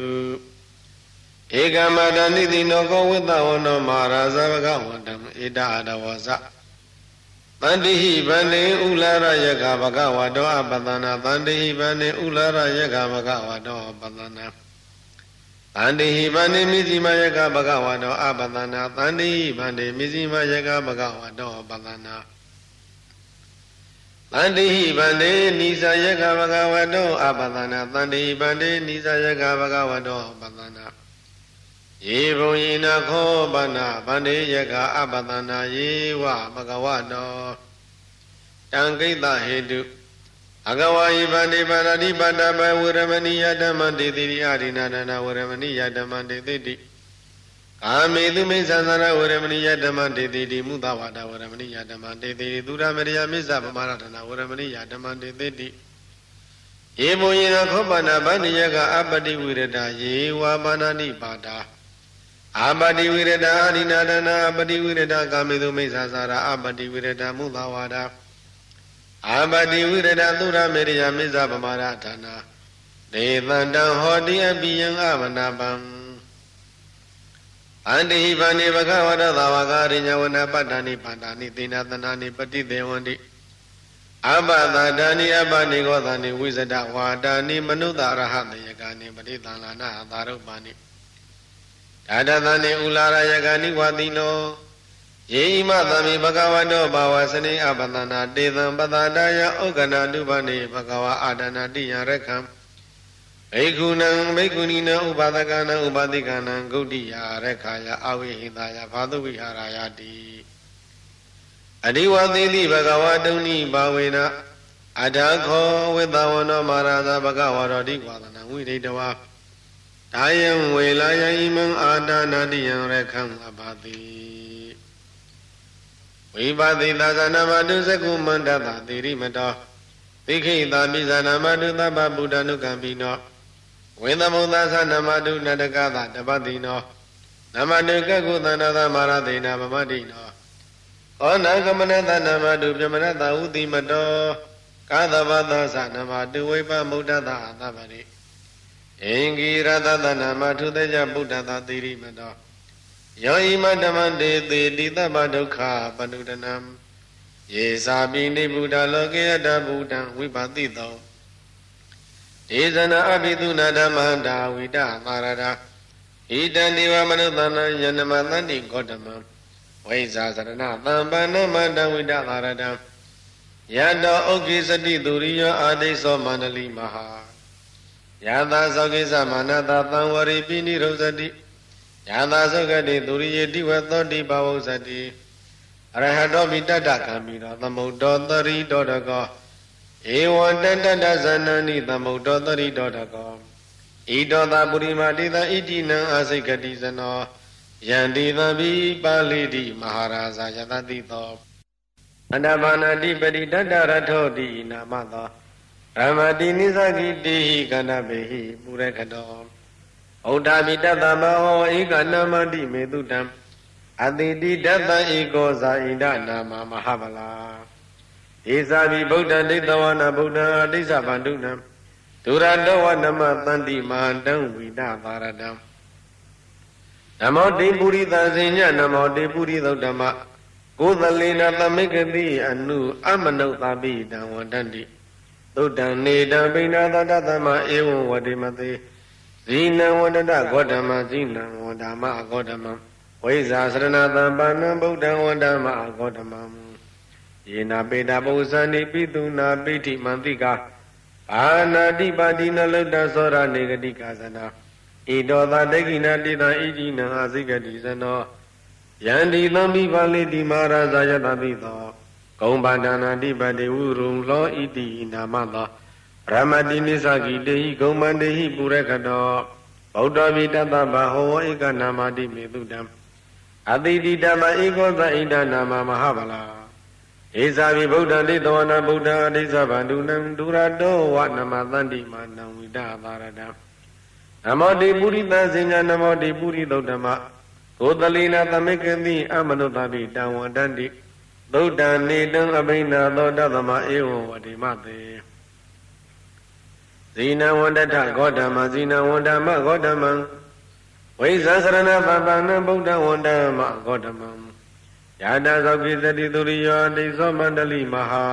ဧကမန္တနိတိနောကောဝိတဝနောမဟာရာဇဘဂဝန္တံဧတအတဝဇ တန္တိဟိဗန္တိဥလာရယကဘဂဝတောအပတနာတန္တိဟိဗန္တိဥလာရယကဘဂဝတောအပတနာတန္တိဟိဗန္တိမိဇိမယကဘဂဝတောအပတနာတန္တိဟိဗန္တိမိဇိမယကဘဂဝတောအပတနာတန္တိဟိဗန္တိနိသယကဘဂဝတောအပတနာတန္တိဟိဗန္တိနိသယကဘဂဝတောအပတနာ ယေဘုံယေနခောပနာဗန္တိယကအပတနာယေဝမကဝတောတံကိတဟေတုအကဝါယိဗန္တိပါရတိပတ္တပဝေရမဏိယဓမ္မတေတိရိအာရိနာဒနာဝေရမဏိယဓမ္မတေတိတိကာမေသူမိစ္ဆန္ဒရဝေရမဏိယဓမ္မတေတိတိမုသဝါဒဝေရမဏိယဓမ္မတေတိတိသူရမရိယမိစ္ဆပမာရဒနာဝေရမဏိယဓမ္မတေတိတိယေဘုံယေနခောပနာဗန္တိယကအပတိဝိရဒယေဝပါဏာနိပါဒာ အာပတိဝိရဒအာရိနာဒနာအပတိဝိရဒကာမေသူမိစ္ဆာစာရအပတိဝိရဒမုသဝါဒအာပတိဝိရဒသုရမေရိယမိစ္ဆာပမာရဌာနာဒေသန္တံဟောတိအပိယံအမနာပံအန္တိဟိဗန္တိဘဂဝရသဝကာရိညဝနပတ္တာနိပန္တာနိသေနသနာနိပတိသေဝန္တိအပသတာနိအပနိကောသနိဝိဇဒဝါတာနိမနုဿရဟတယကာနိပရိသန္လာနာသာရုပ္ပါနိ ဒါတသနေဥလာရယကနိဝတိနောယေဣမသမိဘဂဝတောဘာဝစနေအပတနာတေသံပတတာယဥက္ကနာတုပနေဘဂဝအာဒနာတိယရခံဘိက္ခုနံဘိက္ခုနီနံဥပါဒကနံဥပါတိကနံဂုတ်တိယရခာယအဝိဟိတယဘာတုဝိဟာရယတိအဒီဝသေတိဘဂဝတုန်ဤဘာဝေနအထာခောဝိသဝနောမာရာဇဘဂဝရောတိဝါဒနာဝိဒိတဝါ ဒါယံဝေလာယဣမံအာဒါနာတိယံရခံအပါတိဝိပါတိသာသနာမတုသကုမန္တတာတိရိမတောသိခိတာမိဇာနာမတုသဗ္ဗဗုဒ္ဓနုကံပိနောဝေသမုဒ္ဒသနမတုနတကသတပတိနောနမတုကကုသန္တသမရတိနာပမတိနောဩနာကမနတနမတုပြမနတဥတိမတောကာသဗသသနမတုဝိပမုဒ္ဒတာသဗ္ဗရိ အင်္ဂိရတသနမထုသေကြဗုဒ္ဓတာတိရိမတောယောဣမဓမ္မတေတိတိတဗ္ဗဒုက္ခပနုဒနံယေစာပိနိဗုဒ္ဓလောကေယတဗုဒ္ဓံဝိပါတိတောဒေဇနာအဘိသုနာဓမ္မတာဝိတမာရတာဣတံဒီဝမနုဿနံယနမသန္တိဂေါတမံဝိဇာသရဏသံပန္နမတံဝိတမာရတံယတောဥက္ကိစတိသူရိယောအာဒိသောမန္တလိမဟာ ယသာသောကိစ္စမာနတာသံဝရိပိနိရုဇတိယသာသောကတိသူရိယေတိဝသောတိဘဝုဇတိအရဟတောမိတတ္တကံမိတော်သမုဒ္ဒောတရိတောတကောဧဝံတတ္တဇနနိသမုဒ္ဒောတရိတောတကောဣတောသာပုရိမာတိသဣတိနံအာစိကတိဇနောယန္တိသဗ္ဗိပါဠိတိမဟာရာဇာယတတိသောအန္တဘာနာတိပတိတတ္တရထောတိနာမသော ရမတိနိသကိတိဟိကန္နဘေဟိပုရခတောဩဒ္ဓမိတတ္တမဟောဧကနာမတိမေတုတံအတိတိတတ္တဧကောဇာဣဒနာမမဟာဗလာဧဇာဘိဗုဒ္ဓဒိဋ္ဌဝနာဗုဒ္ဓအတိစ္ဆဗန္ဓုနံဒုရတောဝနမတန္တိမဟာတံဝိဒသာရတံနမောတိပုရိသဇင်ညနမောတိပုရိသုဒ္ဓမကိုသလေနသမိကတိအနုအမနုဿပိတံဝန္တန္တိ သုဒ္ဓံနေတံပိဏသတ္တသမဧဝံဝတိမသေဇိနံဝန္တတဂေါတမဇိနံဝန္ဓမဂေါတမဝိဇာစရဏသံပါဏံဗုဒ္ဓံဝန္ဓမဂေါတမယေနာပေတာပုဇာနိပိတုနာပိဋိမန္တိကာအာနာတိပါတိနလုတ္တသောရနေဂတိကာသနာဣတောသာဒိဋ္ဌိနာတိတံဣတိနံအာစိကတိဇနောယန္တိသံမိပါလိတိမာရာဇာယတပိသော ဂုံပါဒနာတိပတိဝုရုံလောဣတိနာမသောရမတိနိသကိတေဟိဂုံမန္တေဟိပုရခတောဗုဒ္ဓဗိတတဗဟောဧကနာမတိမေတုတံအတိတိတမဧကောသဣဒနာမမဟာဗလာဧဇာဘိဗုဒ္ဓတိသောနာဗုဒ္ဓအဋ္ဌိသဗန္ဓုနံဒုရတောဝနမသန္တိမာနံဝိဒသာရတံနမောတိပုရိသဇင်ညာနမောတိပုရိသုဒ္ဓမကိုတလိနာသမိကတိအမနုတပိတံဝန္တန္တိ သုဒ္ဓနေတံအဘိနာသောတသမဧဝံဝတိမတေဇိနဝန္တထဂေါတမဇိနဝန္တမဂေါတမံဝိဇာစရဏပပနံဗုဒ္ဓဝန္တမဂေါတမံယတာသောကိသတိသူရိယောတိသောမန္တလိမဟာ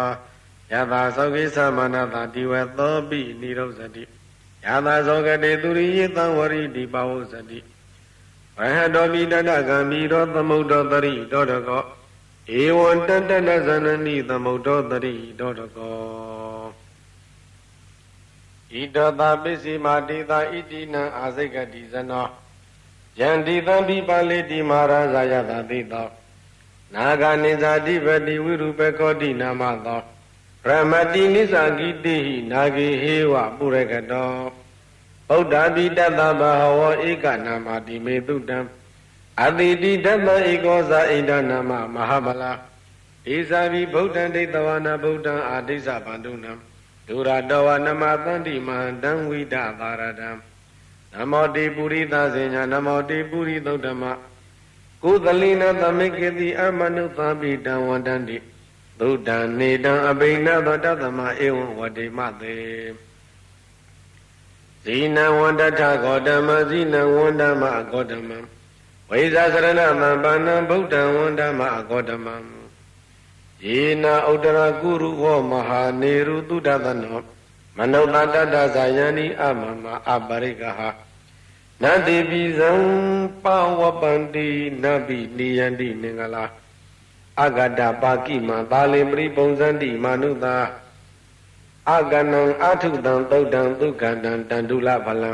ယတာသောကိသမနတာတိဝသောပိနိရောဇတိယတာသောကတိသူရိယေသံဝရိတိပဝုဇတိဝဟတောမိတတကံမိရောသမုဒ္ဒောတရိတောတကော ဧဝံတတတဇနနိသမုဒ္ဒောတရိတောတကောဣတတာပစ္စည်းမာတိတာဣတိနံအာစိကတိဇနောယန္တိသံပိပါလိတိမာရာဇာယတာတိတောနာဂာနိဇာတိပတိဝိရုပကောတိနာမသောရမတိနိစ္စကိတိဟိနာဂေဟေဝပုရကတောဗုဒ္ဓပိတတဘဟဝဧကနာမတိမေတုတံ အတိတိတတဧကောဇာဣဒနာမမဟာဗလာဧဇာဘိဗုဒ္ဓံဒိဋ္ဌဝနာဗုဒ္ဓံအာဒိစ္စဗန္ဓုနံဒုရတောဝနမသန္တိမဟန္တံဝိဒသာရတံနမောတိပုရိသဇေညာနမောတိပုရိသုဒ္ဓမကုသလိနသမိကေတိအမနုသာပိတံဝန္တန္တိသုဒ္ဓံနေတံအဘိနသောတသမဧဝံဝတိမသေဇိနံဝန္တထဂေါတမဇိနံဝန္တမဂေါတမ ဝိဇာစရဏမံပါဏံဗုဒ္ဓံဝန္တမဂေါတမယေနာဥတရကုရုဟောမဟာနေရုတုဒ္ဒသနောမနုဿတတ္တဇာယန္တိအမမအပရိကဟာနတိပိဇံပဝပန္တိနဗိနိယန္တိမင်္ဂလာအဂတပါကိမသာလေပရိပုံဇန္တိမာနုသာအကနံအထုတံသုတ်တံဒုက္ခတံတန္တုလဖလံ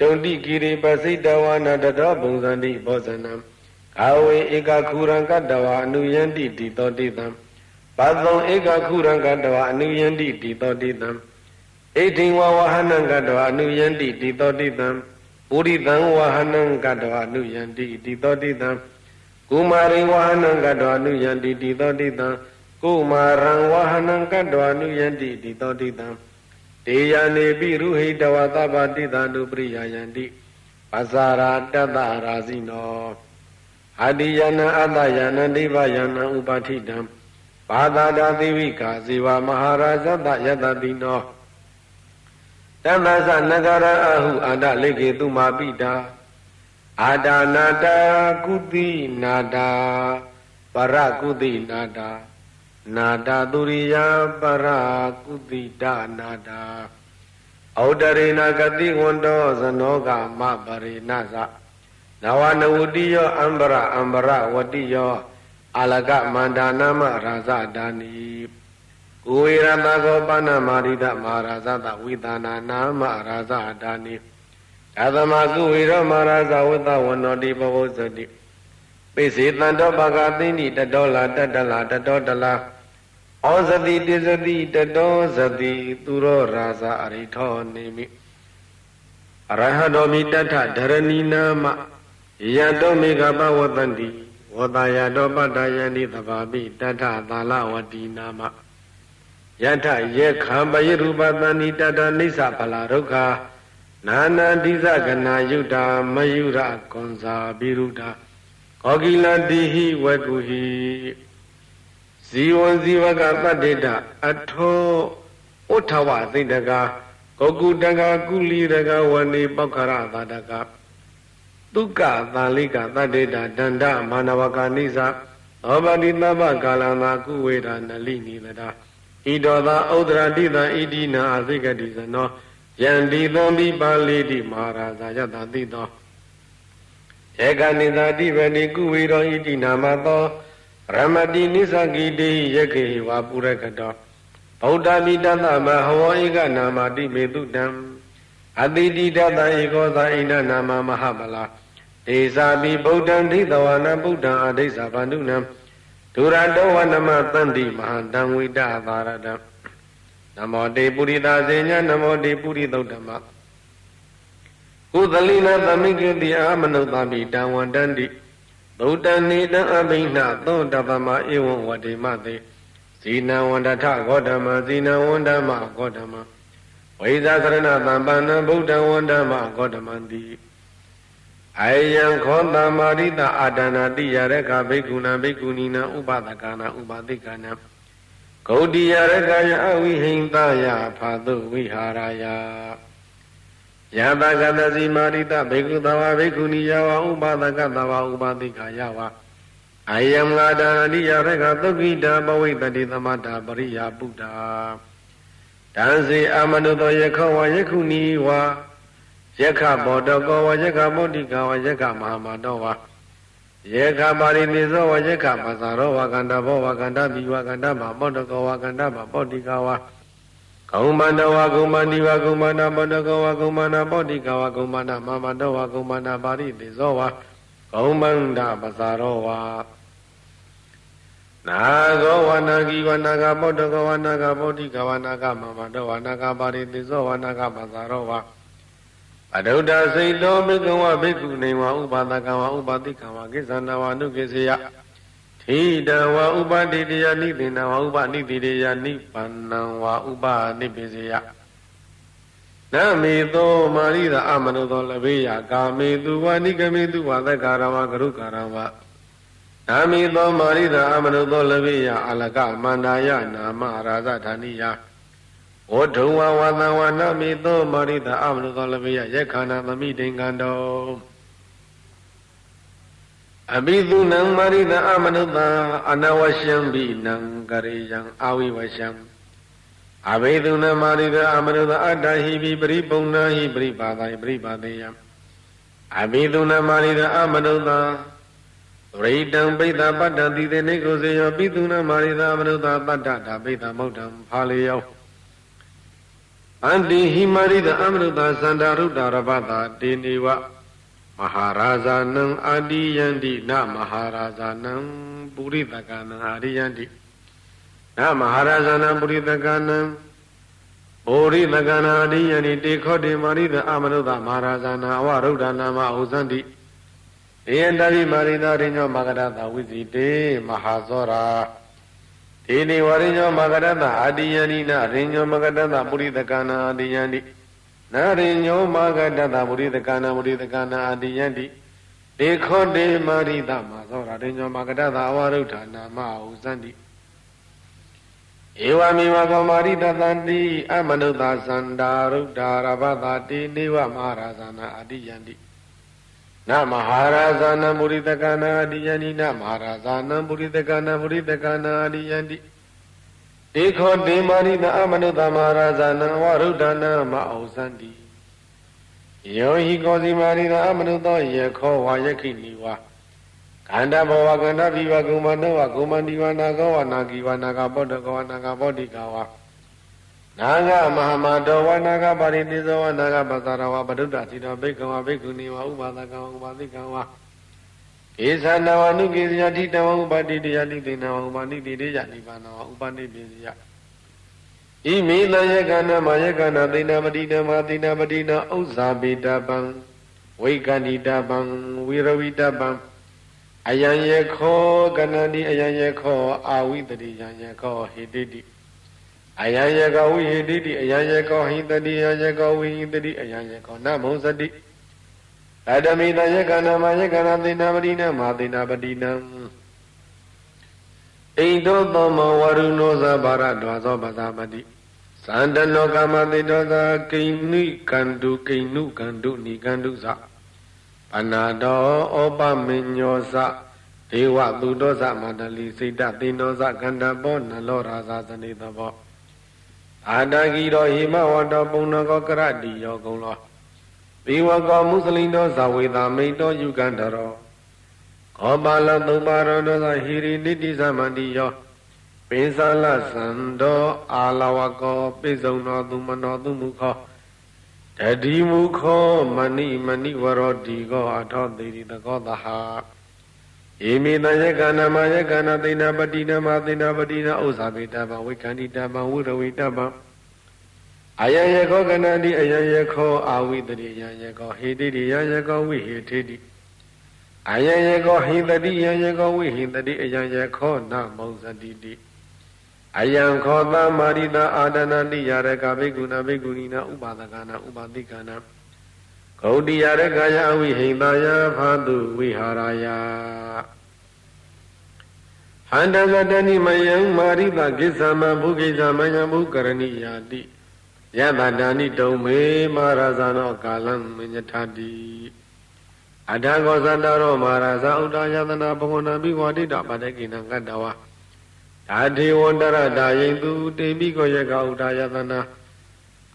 တုန်တိကိရိပစိတဝနာတတော်ပုံဇန္တိဘောဇနံအာဝေဧကခုရံကတဝအနုယန္တိတိတောတိတံပသောဧကခုရံကတဝအနုယန္တိတိတောတိတံဣတိဝဝဟနံကတဝအနုယန္တိတိတောတိတံပုရိသံဝဟနံကတဝအနုယန္တိတိသောတိတံကုမာရိဝဟနံကတ္တဝနုယန္တိတိသောတိတံကုမာရံဝဟနံကတ္တဝနုယန္တိတိသောတိတံ တေယနေပိရုဟိတဝသဗ္ဗတိတံတုပရိယယန္တိပဇာရာတတ္တရာဇိနောအာတိယနအတ္တယနဒိဗယနဥပဋိတံဘာသာတာသီဝိကာဇေဝမဟာရာဇတယတတိနောတမ္ပသနဂရအဟုအာတလိကေတုမာပိတာအာဒါနာတာကုတိနာတာပရကုတိနာတာ နာတာသူရိယပရကုတိတနာတာဩဒရေနာဂတိဝန္တောဇနောကမပရိနာသနဝနဝတိယောအံဘရအံဘရဝတိယောအာလကမန္တာနာမရာဇဒါနိကိုဝေရတကောပဏမာရိဒမဟာရာဇတဝိသနာနာမရာဇဒါနိအသမကုဝေရမဟာရာဇဝတ္တဝနောတိဘဝဇတိပိစေတန္တောပကသိဏိတတောလာတတလာတတောတလာ ဩဇတိတိဇတိတတောဇတိသူရောရာဇအရိထောနေမိအရဟတောမိတထဒရဏီနာမယတောမေကပဝတန္တိဝတယတောပတ္တယန္တိသဘာပိတထသာလဝတိနာမယထယေခံပယရူပတန္တိတတနိစ္စဖလာဒုက္ခနာနာတိသကနာယုတာမယုရကွန်စာပိရုတာကောကိလတိဟိဝကုဟိ ဇီဝံဇီဝကတတ္တေတအထောဥထဝသိတကကောကုတကကုလီတကဝနေပောက္ခရသာတကဒုက္ခသာလိကတတ္တေတဒန္တမာနဝကနိသသောပတိတပ္ပကာလံသာကုဝေဒနလိနိတတာဣတောသာဥဒရာတိတံဣတိနာအသိကတိဇနောယန္တိသံပိပါဠိတိမဟာရာဇယတတိသောဧကနိသာတိဗတိကုဝေရောဣတိနာမသော ရမတိနိသကိတိယခေဝပုရကတောဗုဒ္ဓမိတတမဟဝဧကနာမတိမေတုတံအတိတိတတဧကောသာဣန္ဒနာမမဟာမလာဒေဇာပိဗုဒ္ဓံဒိသဝနာဗုဒ္ဓံအဒိသဗန္ဓုနံဒုရတောဝနမတန္တိမဟာတံဝိတသာရတံနမောတေပုရိသဇေညနမောတေပုရိသုဒ္ဓမကုသလိနသမိကေတိအာမနုဿမိတံဝန္တန္တိ ဗုဒ္ဓနေတံအဘိနှသောတပမဧဝံဝတိမတေဇီနဝန္တထဂေါတမဇီနဝန္တမဂေါတမဝိဇာသရဏသံပန္နဗုဒ္ဓဝန္တမဂေါတမံတိအယံခောတမာရိတအာဒနာတိယရခဘိက္ခုနာဘိက္ခုနီနာဥပဒကနာဥပသိကနာဂௌတိယရခယအဝိဟိံတယဖာတုဝိဟာရယ ယတကတစီမာရိတဘေကုသဝဘေကုဏီယဝဥပဒကသဝဥပတိခာယဝအယံလာဒာနိယရခသုခိတာပဝိတတိသမတာပရိယာပုဒ္ဓတံစီအမနုတောယခောဝယခုနီဝယက္ခဘောတကောဝယက္ခမုဒ္ဒိကဝယက္ခမဟာမတောဝယေခပါရိတိသောဝယေခပသရောဝကန္တဘောဝကန္တဘိဝကန္တမပောတကောဝကန္တမပောတိကဝ ကုံမန္တဝကုံမန္တိဝကုံမန္တပောတကောဝကုံမန္တပောတိကဝကုံမန္တမမတောဝကုံမန္တပါရိတိသောဝကုံမန္တပသရောဝနာဂောဝနာဂီဝနာဂပောတကောဝနာဂပောတိကဝနာဂမမတောဝနာဂပါရိတိသောဝနာဂပသရောဝအဒုဒ္ဒစိတ်တော်ဘိကဝဘိက္ခုနေဝဥပါဒကဝဥပါတိကဝကိစ္ဆန္ဒဝနုကိစေယ ထိတဝဥပတိတယနိသိဏဝဥပနိတိတယနိဗ္ဗာနံဝဥပနိပိစေယနမေသောမာရိသာအမနုသောလဘေယကာမေသူဝနိကမေသူဝသက္ကာရဝကရုကာရဝနမေသောမာရိသာအမနုသောလဘေယအလကမန္တာယနာမရာဇဌာနိယဝဒုံဝဝသံဝနမိသောမာရိတာအမနုသောလပိယယက္ခဏသမိတိင်္ဂန္တော အဘိသုနံမာရိတာအမနုတာအနဝရှံဘိနံကရိယံအာဝိဝရှံအဘိသုနမာရိတာအမနုတာအတ္တဟိပိပရိပုံနာဟိပရိပါဒိပရိပါဒေယံအဘိသုနမာရိတာအမနုတာဝရိတံပိဋ္ဌပတ္တတိတေနေကိုစေယောပိသုနမာရိတာအမနုတာတတ္တဓာပိဋ္ဌမௌတ္တံဖာလေယောအန္တိဟိမာရိတအမရုတ္တသန္တာရုဒ္ဓရပတာတေနေဝ မဟာရာဇာနံအာတိယန္တိနမဟာရာဇာနံပုရိသကနံအာရိယန္တိနမဟာရာဇာနံပုရိသကနံဩရိသကနာအာရိယန္တိတေခောတေမာရိတအမရုတ္တမဟာရာဇာနံအဝရုဒ္ဓနာမဥဇန္တိေယတပိမာရိသာရိညောမဂရတဝိစီတေမဟာသောရာဒေနေဝရိညောမဂရတအာတိယနိနရိညောမဂရတပုရိသကနာအာတိယန္တိ နာရိညောမဂရတပုရိသကနာပုရိသကနာအာတိယန္တိဒေခောတေမာရိသမသောရာရိညောမဂရတအဝရုဋ္ဌာနာမဟုဇန္တိဧဝမေဝကောမာရိတတန္တိအမနုဿသန္တာရုဒ္ဓာရဘတတိနေဝမဟာရာဇနာအာတိယန္တိနမဟာရာဇာနံပုရိတကနာအတိယန္တိနမဟာရာဇာနံပုရိတကနာပုရိတကနာအတိယန္တိဧ ခောတေမာရိတအမနုတမဟာရာဇာနံဝရုဒ္ဓနာမအောင်စန္တိယောဟိကောစီမာရိတအမနုသောယေခောဝါယခိနိဝါခန္ဓာဘဝခန္ဓာဘိဝကုမနောဝကုမန္တိဝနာကောဝနာကိဝနာကပောတကောနာကပောတိကဝါနာဂမဟာမတောဝနာဂပါရိတိသောဝနာဂပသရဝပဒုဒ္ဒစီတောဘိက္ခဝဘိက္ခုနီဝဥပါဒကဝဥပါတိကဝ ဧသနဝနုကေဇယတိတဝဥပါတိတယတိတေနဝဥပါနိတိတေယနိဗ္ဗာနဝဥပါနိပိစီယဣမိတယကနာမယကနာသေနပတိနမသေနပတိနဥစ္စာပိတပံဝိကဏိတပံဝိရဝိတပံအယံယေခောကနန္တိအယံယေခောအာဝိတတိယံယေခောဟိတိတိအယံယကောဝိဟိတိတိအယံယကောဟိတတိယယကောဝိဟိတတိအယံယကောနမုံစတိ အတမိတယကနာမယကနာသေနာပတိနမသေနာပတိနံဣန္ဒောသောမဝရုဏောဇဘာရဒွာသောပသာပတိသန္တနောကမသေတောသာကိဏိကန္တုကိဏုကန္တုနိကန္တုသပနာတောဩပမညောသဒေဝသူတောသမန္တလီစိတ်တသေနောသကန္တဘောနလောရာဇာသနေတဘောအာတဂီရောဟိမဝတောပုံနကောကရတိယောကုံလော ဘိဝကောမုစလိန်တော်ဇဝေတာမိန်တော်ယုကန္တရောခောပါလသုံးပါရောသောဟိရိနိတိသမန္တိယောပိသလသံတော်အာလဝကောပိစုံတော်သူမနောသူမူခောတတိမူခောမဏိမဏိဝရောတိကောအထောတိရိတကောတဟာဧမိတယကနာမယကနာသိနာပတိနမသိနာပတိနာဥစ္စာပေတဗံဝိကန္တိတဗံဝိရဝိတဗံ အယယခောကနန္တိအယယခောအာဝိတရိယယခောဟေတိရိယယခောဝိဟေထေတိအယယခောဟိတတိယယခောဝိဟိတတိအယယခောနမောဇတိတိအယံခောသမာရိတာအာဒနာတိယရကဘိက္ခုနာဘိက္ခုနီနာဥပါဒကနာဥပါတိကနာဂௌတိယရကယအဝိဟိတယဖာတုဝိဟာရယဟန္တကတဏိမယံမာရိတကိစ္စမဘုကိစ္စမယံဘုကရဏိယာတိ ယတတာနိတုံမေမာရဇာနောကာလံမညထာတိအထာကောသတ္တရောမာရဇာဥဒ္ဒယတနာဘဝနာဘိဝတိတပတကိနံကတ္တဝါဓာတိဝန္တရတာယိတုတေပိကောယကဥဒ္ဒယတနာ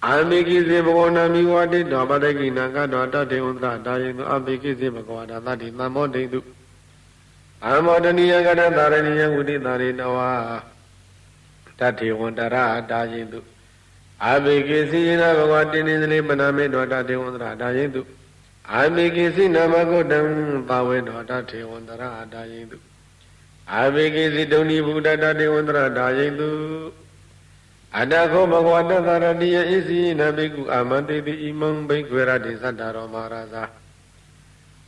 အာမိကိစေဘဝနာမိဝတိတပတကိနံကတ္တဝါတတေဝန္တရတာယိတုအမိကိစေဘဂဝါဒသတိသမ္မောတိတုအမောတနိယကရတာရဏိယဝိတိတာရိတဝါတတေဝန္တရတာယိတု အာမေကိစီနာဘဂဝတိနိသလေပနာမေတောတတေဝန္တရတာယိတုအာမေကိစီနာမဂုတံပါဝေတောတတေဝန္တရတာယိတုအာမေကိစီဒုန်ိဘုဒ္ဓတတေဝန္တရတာယိတုအတ္တခောဘဂဝတသရတိယဣစီနဘိကုအာမတေတိဣမံဘိက္ခွေရတိသတ္တရောမဟာရာဇာ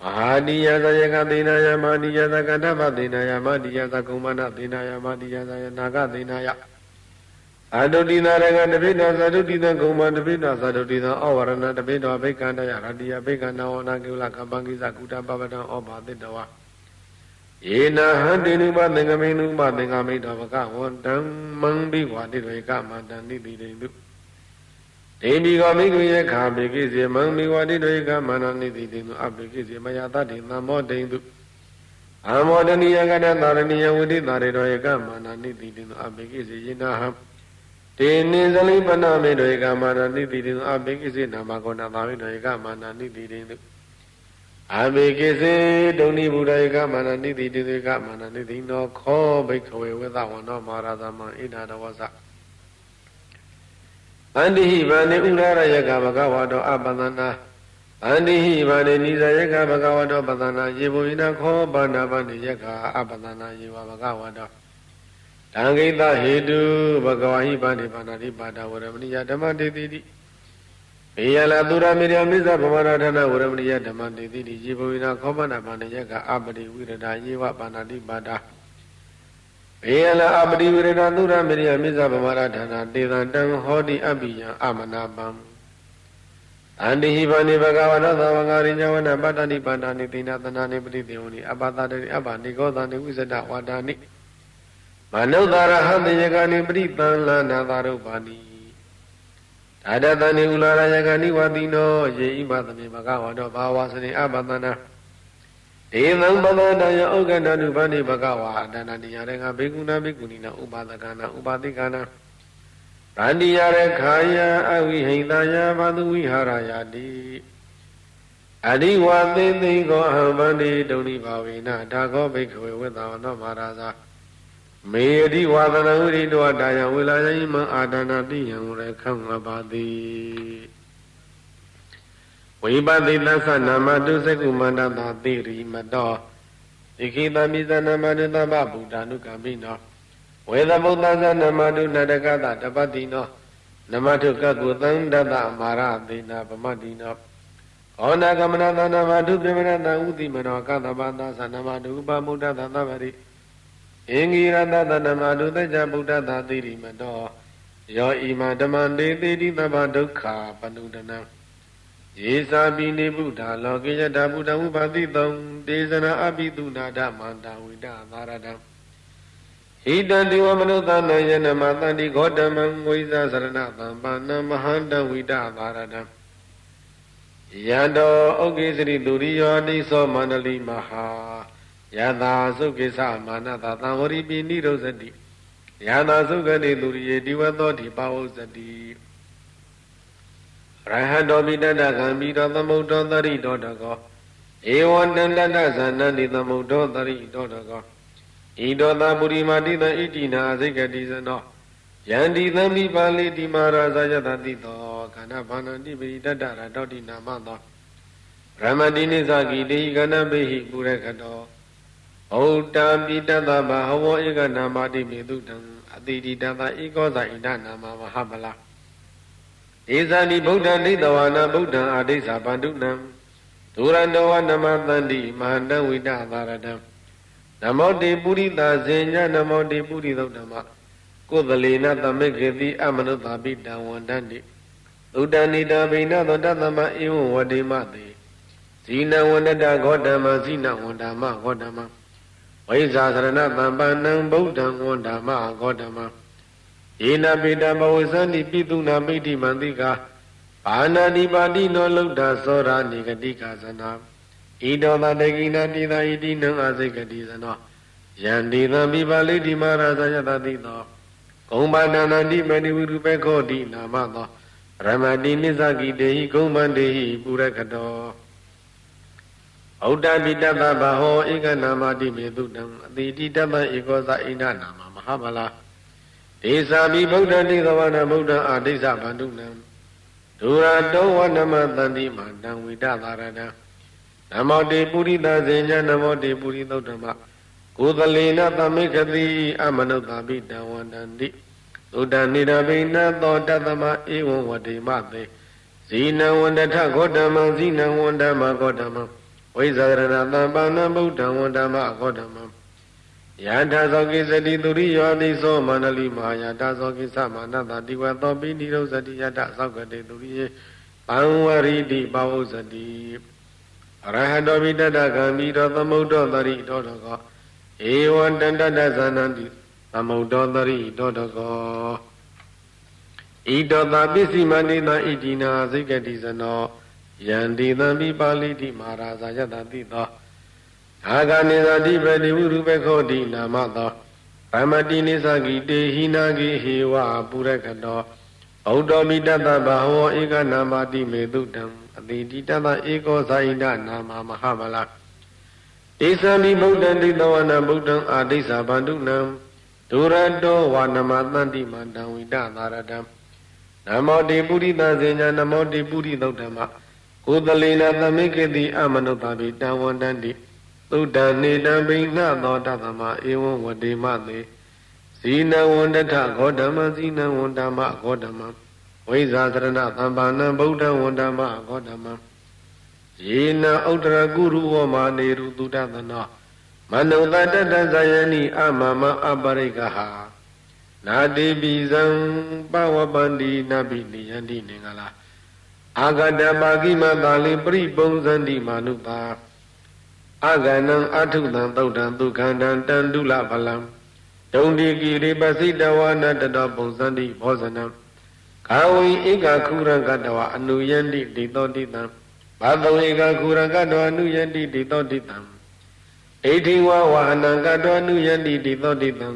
မဟာနိယသယကသေနာယမနိယသကတ္တပသေနာယမနိယသကုမနသေနာယမနိယသယနာဂသေနာယ အတုတိနာရကတပိတောသတုတိတကုမတပိတောသတုတိတဩဝရဏတပိတောဘိက္ခန္တယရတိယဘိက္ခန္တဝနာကိလကပ္ပကိစ္စကုတပပတံဩဘာတိတဝယေနဟံတိနုပသင်္ကမိနုပသင်္ကမိတောဘဂဝန္တံမံဘိဝါတိရေကမန္တံတိတိတိတုဒေမိကောမိကုယေခာပိကိစေမံမိဝတိတေကမန္တနိတိတိတုအပိကိစေမယတတိသမ္မောတိတုအမောတနိယကတသာရဏိယဝိတိတာရေတောယေကမန္တနိတိတိတုအပိကိစေယိနာဟံ တေနိဇလိပနာမေတောဧကမာနာနိတိတိအဘိကိစေနာမကောနာသာဝိတောဧကမာနာနိတိတိအဘိကိစေဒုန်ိဘုဒ္ဓဧကမာနာနိတိတိဧကမာနာနိတိနောခောဘိခဝေဝေသဝနောမာရသမဣဒာတဝဇအန္တိဟိဗန္တိဥရရယကဘဂဝတောအပန္နနာအန္တိဟိဗန္တိနိဇယကဘဂဝတောပတ္တနာယေဘုဟိနခောဘာနာဗန္တိယကအပန္နနာယေဝဘဂဝတော တံဂိတဟေတုဘဂဝါဟိပါဏိပါဏာတိပါဒဝရမဏိယဓမ္မတေတိတိဣေယလာသူရမေရမိစ္ဆဗမရဌာနဝရမဏိယဓမ္မတေတိတိဇေဘဝိနာခောပနာပါဏယကအပတိဝိရဒယေဝပါဏာတိပါဒာဘေယလာအပတိဝိရဒသူရမေရမိစ္ဆဗမရဌာနတေသံတံဟောတိအပိယံအမနာပံအန္တိဟိဗာနိဘဂဝရသဝငါရိညဝနပတ္တနိပါဏာနိသိနာသနာနိပတိတေဝနိအပတတိအပနိကောသနိဝိဇဒဝါဒာနိ မနုဿာရဟံတယကနိပရိတံလနာသာရုပါနိဒါဒတနိဥလာရယကနိဝတိနောယေဣမသမေဘဂဝါတောဘာဝစနေအပတနာဒေသံပဒတယဩကန္တနုဗန္ဒီဘဂဝါအတဏတိယရကဘေကုဏဘေကုဏိနာဥပါဒကနာဥပါတိကနာဗန္ဒီယရခာယအဝိဟိတယဘာသူဝိဟာရယတိအရိဝသေသိကောအဟံဗန္ဒီဒုဏိဘာဝေနဒါကောဘိကဝေဝေသဝနောမဟာရာဇာ မေတိဝါဒနာဝိရိတောတာယဝေလာယိမအာဒနာတိယံရခံငပါတိဝိပတိသသနာမတုစကုမန္တတာတိရိမတောဒီခိတမိသနာမတုသဗ္ဗဗုဒ္ဓ ानु ကမိနောဝေသမုဒ္ဒသနမတုနတကတတပတိနောနမထုကကုသံတတမာရသေနာပမတိနောဩနာကမနသနာမတုပြမရတဥတိမနောကတပတသနမတုဥပမုဒ္ဒသသဗ္ဗရိ အင်္ဂိရတတနမတုတကြဗုဒ္ဓသာတိရိမတောယောဣမဓမ္မတေတိတိသဗ္ဗဒုက္ခပနုဒနံယေသာပိနေဗုဒ္ဓလောကေယတာဗုဒ္ဓဝုပါတိတုံတေဇနာအပိတုနာဓမန္တဝိဒသာရတံဣတံတိဝမနုဿာနယနမတန္တိဂေါတမံဝိဇာစရဏသံပါဏမဟန္တဝိဒသာရတံယံတောဩကေစရိသူရိယောတိသောမန္တလိမဟာ ယတာသုကိသမာနတာသံဝရိပိနိရောဇတိယတာသုဂတိသူရိယေဒီဝသောတိပါဝဇတိရဟတောပိတတကံပိတောသမုဒ္ဒောတရိတောတကောဧဝံတန္တတဇာနတိသမုဒ္ဒောတရိတောတကောဣတောတပုရိမာတိတဣတိနာစိကတိဇနောယန္တိသံမိပါဠိတိမာရာဇာယတတိတောခန္ဓာဘာနတိပိတတရတောတိနာမသောဗြဟ္မတိနိသကိတေဟိကဏပိဟိပုရခတော ဩတာပိတတဗဟဝဧကနာမတိမေတုတံအတိတိတတဧကောဇာဣဒနာမမဟာမလာဧဇာနိဗုဒ္ဓနိတဝါနာဗုဒ္ဓံအာဒိသဗန္ဓုနံဒုရန္တဝနမတန္တိမဟာတဝိတသာရတံနမောတေပုရိသဇေညနမောတေပုရိသုဓမ္မကုသလေနသမိကေတိအမနုသာပိတံဝန္တန္တိဥဒ္ဒနိတဗိနသောတသမဧဝံဝတိမတေဇီနဝန္တတဂောတမဇိနဝန္တမဂောတမ ဝိဇာသရဏတံပန္နံဗုဒ္ဓံဝန္ဓမဂောတမယေနပိတဘဝဇန္တိပိတုနာမိတိမန္တိကာဘာနာတိပါတိနောလုဒ္ဓသောရာနိဂတိကာသနာဣတောတတေကိနာတိသာဣတိနံအာစိကတိသနောယန္တိသံမိပါလိတိမဟာရာဇယတတိသောဂုံပါဏနာတိမဏိဝိရုပေခောတိနာမသောရမတိနိစ္စကိတေဟိဂုံမန္တေဟိပုရခတော ဩတ္တပိတတဘဟောဧကနာမတိမေတုတံအတိတိတတဧကောသဣန္ဒနာမမဟာဗလာဒေသာမိဗုဒ္ဓတိသဝနာဗုဒ္ဓအာဒိသဗန္ဓုနံဒူရတောဝနမတန္တိမတံဝိတသာရဏံနမောတေပုရိသဇေညနမောတေပုရိသုဒ္ဓမကိုသလေနသမိခတိအမနုဿပိတံဝန္တန္တိသုတ္တနိရဘိနသောတသမဧဝံဝတိမသေဇီနဝန္တထဂေါတမံဇီနဝန္တမဂေါတမံ ဝိဇာရဏသံပါဏဗုဒ္ဓံဝန္တမအခောဓမ္မယထာသောကိစတိသူရိယောတိသောမန္တလိမဟာယထာသောကိသမနတတိဝသောပိနိရောဇတိယတသောကတိသူရိယေပံဝရိတိပဝုဇတိအရဟတောပိတတကံမိတော်သမုဒ္ဒောတရိတောတကောဧဝံတန္တတဇာနန္တိသမုဒ္ဒောတရိတောတကောဣတောတာပစ္စည်းမနိတဣတိနာစိကတိဇနော ယန္တိသံပိပါဠိတိမဟာရာဇာယတတိသောအာဂနိသတိပတိဝုရုပခောတိနာမသောဗမတိနိသကိတေဟိနာဂိဟေဝပုရကတောဩတ္တောမိတတဘဟဝဧကနာမတိမေတုတံအတိတိတတဧကောဇာယိတနာမမဟာဗလာဧသံမိဗုဒ္ဓံတိတဝနာဗုဒ္ဓံအာဒိသဗန္ဓုနံဒုရတောဝါနမတန္တိမန္တံဝိတသာရတံနမောတိပုရိသဇေညာနမောတိပုရိသုဒ္ဓမ ကုသလေနသမိကေတိအမနုဿပိတံဝန္တန္တိသုဒ္ဓနေတံဘိဏသောတသမဧဝံဝတေမသေဇီနဝန္တထဂေါတမဇီနဝန္တမဂေါတမဝိဇာသရဏသမ္ပါဏံဗုဒ္ဓဝန္ဓမဂေါတမံယေနဥတ္တရကုရုဝမာနေရုတုဒသနောမနုဿတတဇယနိအမမအပရိကဟာနာတိပိဇံပဝပန္တိနဗိနိယန္တိနေငလာ အာဂတပါကိမသာလိပရိပုံဇန္တိမာနုပါအာဂနံအထုတံသုတ်တံဒုက္ခန္တံတန္တုလဖလံဒုံတိကိရိပစိတဝနတတောပုံဇန္တိဘောဇနံကာဝိဧကခုရကတဝအနုယန္တိဒိတောတိတံဘာတဝေကခုရကတဝအနုယန္တိဒိတောတိတံဣတိဝဝဟနံကတဝအနုယန္တိဒိတောတိတံ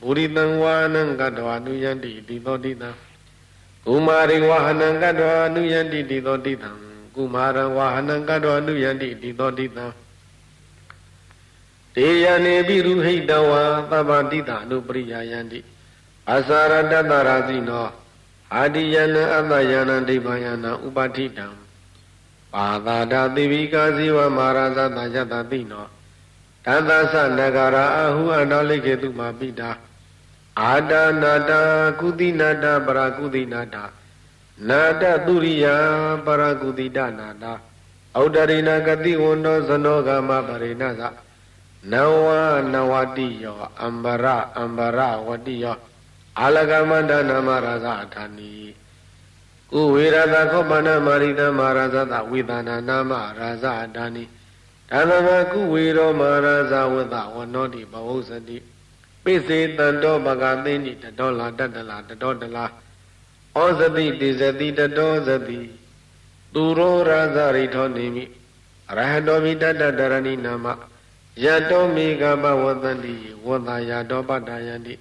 ပုရိတံဝါနံကတဝအနုယန္တိဒိတောတိတံ ကုမာရိဝဟနံကတဝအနုယန္တိဒိတောတိတံကုမာရဝဟနံကတဝအနုယန္တိဒိတောတိတံတေယနေပိရုဟိတဝါသဗ္ဗတိတာအနုပရိယာယန္တိအစာရတတရာဇိနောအာတိယနအတ္တယနဒိဗ္ဗယနဥပဋိတံပါသာဒသေဝိကာဇိဝမာရသတယတတိနောတသသနဂရာအဟုအတောလိကေတုမာပိတာ အာဒနာတာကုသီနာတာပရာကုသီနာတာနာတသူရိယပရာကုသီတနာတာဩဒရိနာကတိဝန္တောဇနောဂမပရိနာသနဝနဝတိယောအမ္ဘရအမ္ဘရဝတိယောအာလကမန္တနာမရာဇအထာနီကုဝေရတခောပဏမာရိတမဟာရဇတဝေဒနာနာမရာဇအထာနီဒါသမကုဝေရောမဟာရဇဝတဝနောတိဘဝုစတိ ပိစေတံတောပကသိနိတတောလာတတလာတတောတလာဩဇတိတိဇတိတတောဇတိသူရောရာဇရိထောနေမိအရဟတောမိတတတရဏိနာမယတောမိကပဝတ္တိဝတ္တယတောပတ္တယန္တိ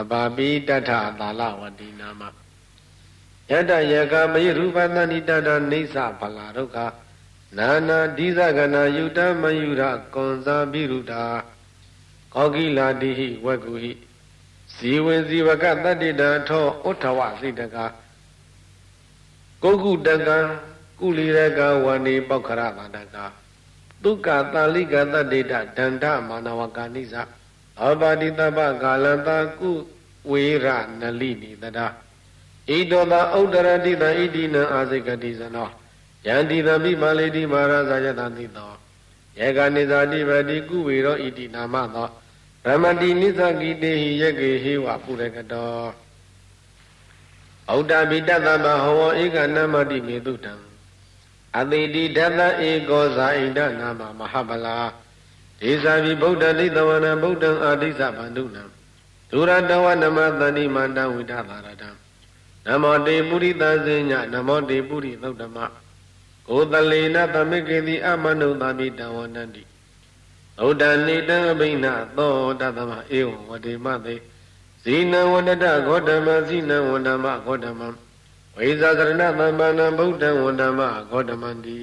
အပါပိတထသာလဝတိနာမယတယကမယရူပတဏိတတနေသဖလာဒုက္ခနာနာဒိသကနာယုတမယုရကွန်ဇာပိရုတာ ကောကိလာတိဟိဝကုဟိဇီဝင်ဇီဝကတတ္တိတံထောဥထဝစိတကကုက္ကုတကံကုလီရကဝန္ဒီပောက္ခရသာတကဒုက္ခတာလိကတတ္တိတဒန္တမာနဝကာနိသအပါတိတပကာလတကုဝေရနလိနိတတာဣတောသာဥဒ္ဒရတိတဣတိနံအာစိကတိဇနောယန္တိသမိမာလေတိမာရဇာယတတိသောယေကနိဇာတိပတိကုဝေရောဣတိနာမသော ရမတိနိသကိတေဟိယကေဟေဝပုရကတောဩတ္တပိတတမဟောဧကနမတိမေတုတံအတိတိဓတ္တဧကောဇာဣဒနာမမဟာဗလာဒေဇာပိဗုဒ္ဓလိတဝနံဗုဒ္ဓံအာတိသဗန္ဓုနံဒုရတဝနမသန္တိမန္တဝိဒသာရတံနမောတေပုရိသဇေညနမောတေပုရိသုတ်တမကိုတလေနသမိကေတိအမနုသာမိတဝနန္တိ ဩဒနိတံအဘိနသောတသမဧဝံဝတိမသေဇိနံဝန္တတဂေါတမဇိနံဝန္တမဂေါတမဝိဇာသရဏသမ္ပန္နဗုဒ္ဓံဝန္တမဂေါတမန္တိ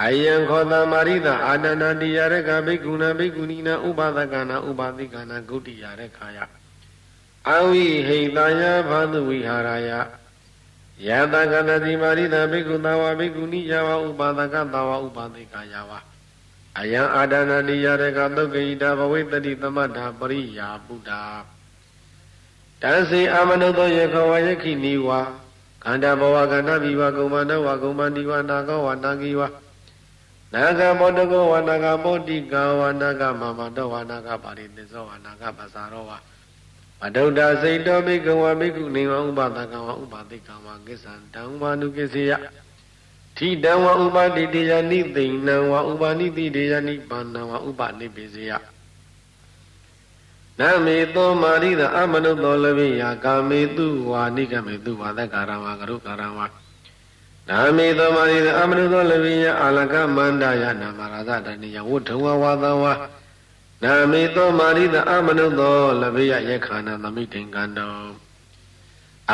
အယံခောတမာရိတအာနန္ဒတိယရကဘိက္ခုနာဘိက္ခုနီနာဥပါဒကနာဥပါသိကနာဂုတိယရခာယအဝိဟိတယဘာသူဝိဟာရယယတကတတိမာရိတဘိက္ခုသဝဘိက္ခုနီယဝဥပါဒကသဝဥပါသိကယဝ အယံအာဒနာတိယရကသုတ်ကိတာဘဝိတတိသမတ္ထာပရိယာပုဒ္ဓတံစေအမနုသောယခဝယခိနိဝါခန္ဓာဘဝကန္တဘိဝကုမ္မန္တဝကုမ္မန္တိဝနာကောဝနာကိဝါနာဂမောတကောဝနာဂမောတိကဝနာဂမမတောဝနာဂပါရိသစ္စောဝနာဂပစာရောဝမဒုဒ္ဒစိတ်တောမိကဝမိကုနေဝဥပဒကဝဥပတိကဝကိစ္ဆံတံဝနုကိစေယ ထိတံဝဥပတိတေယနိသိဏံဝဥပနိတိတေယနိပါဏံဝဥပနိပိစေယနမေသောမာရိသအမနုသောလပိယကာမေတုဝါနိကမေတုဝါသက္ကာရဝကရုကာရဝနာမေသောမာရိအမနုသောလပိယအာလကမန္တယနာမရာဇတဏိယဝုထဝဝါသဝါနာမေသောမာရိတအမနုသောလပိယယခာနသမိတေကံတော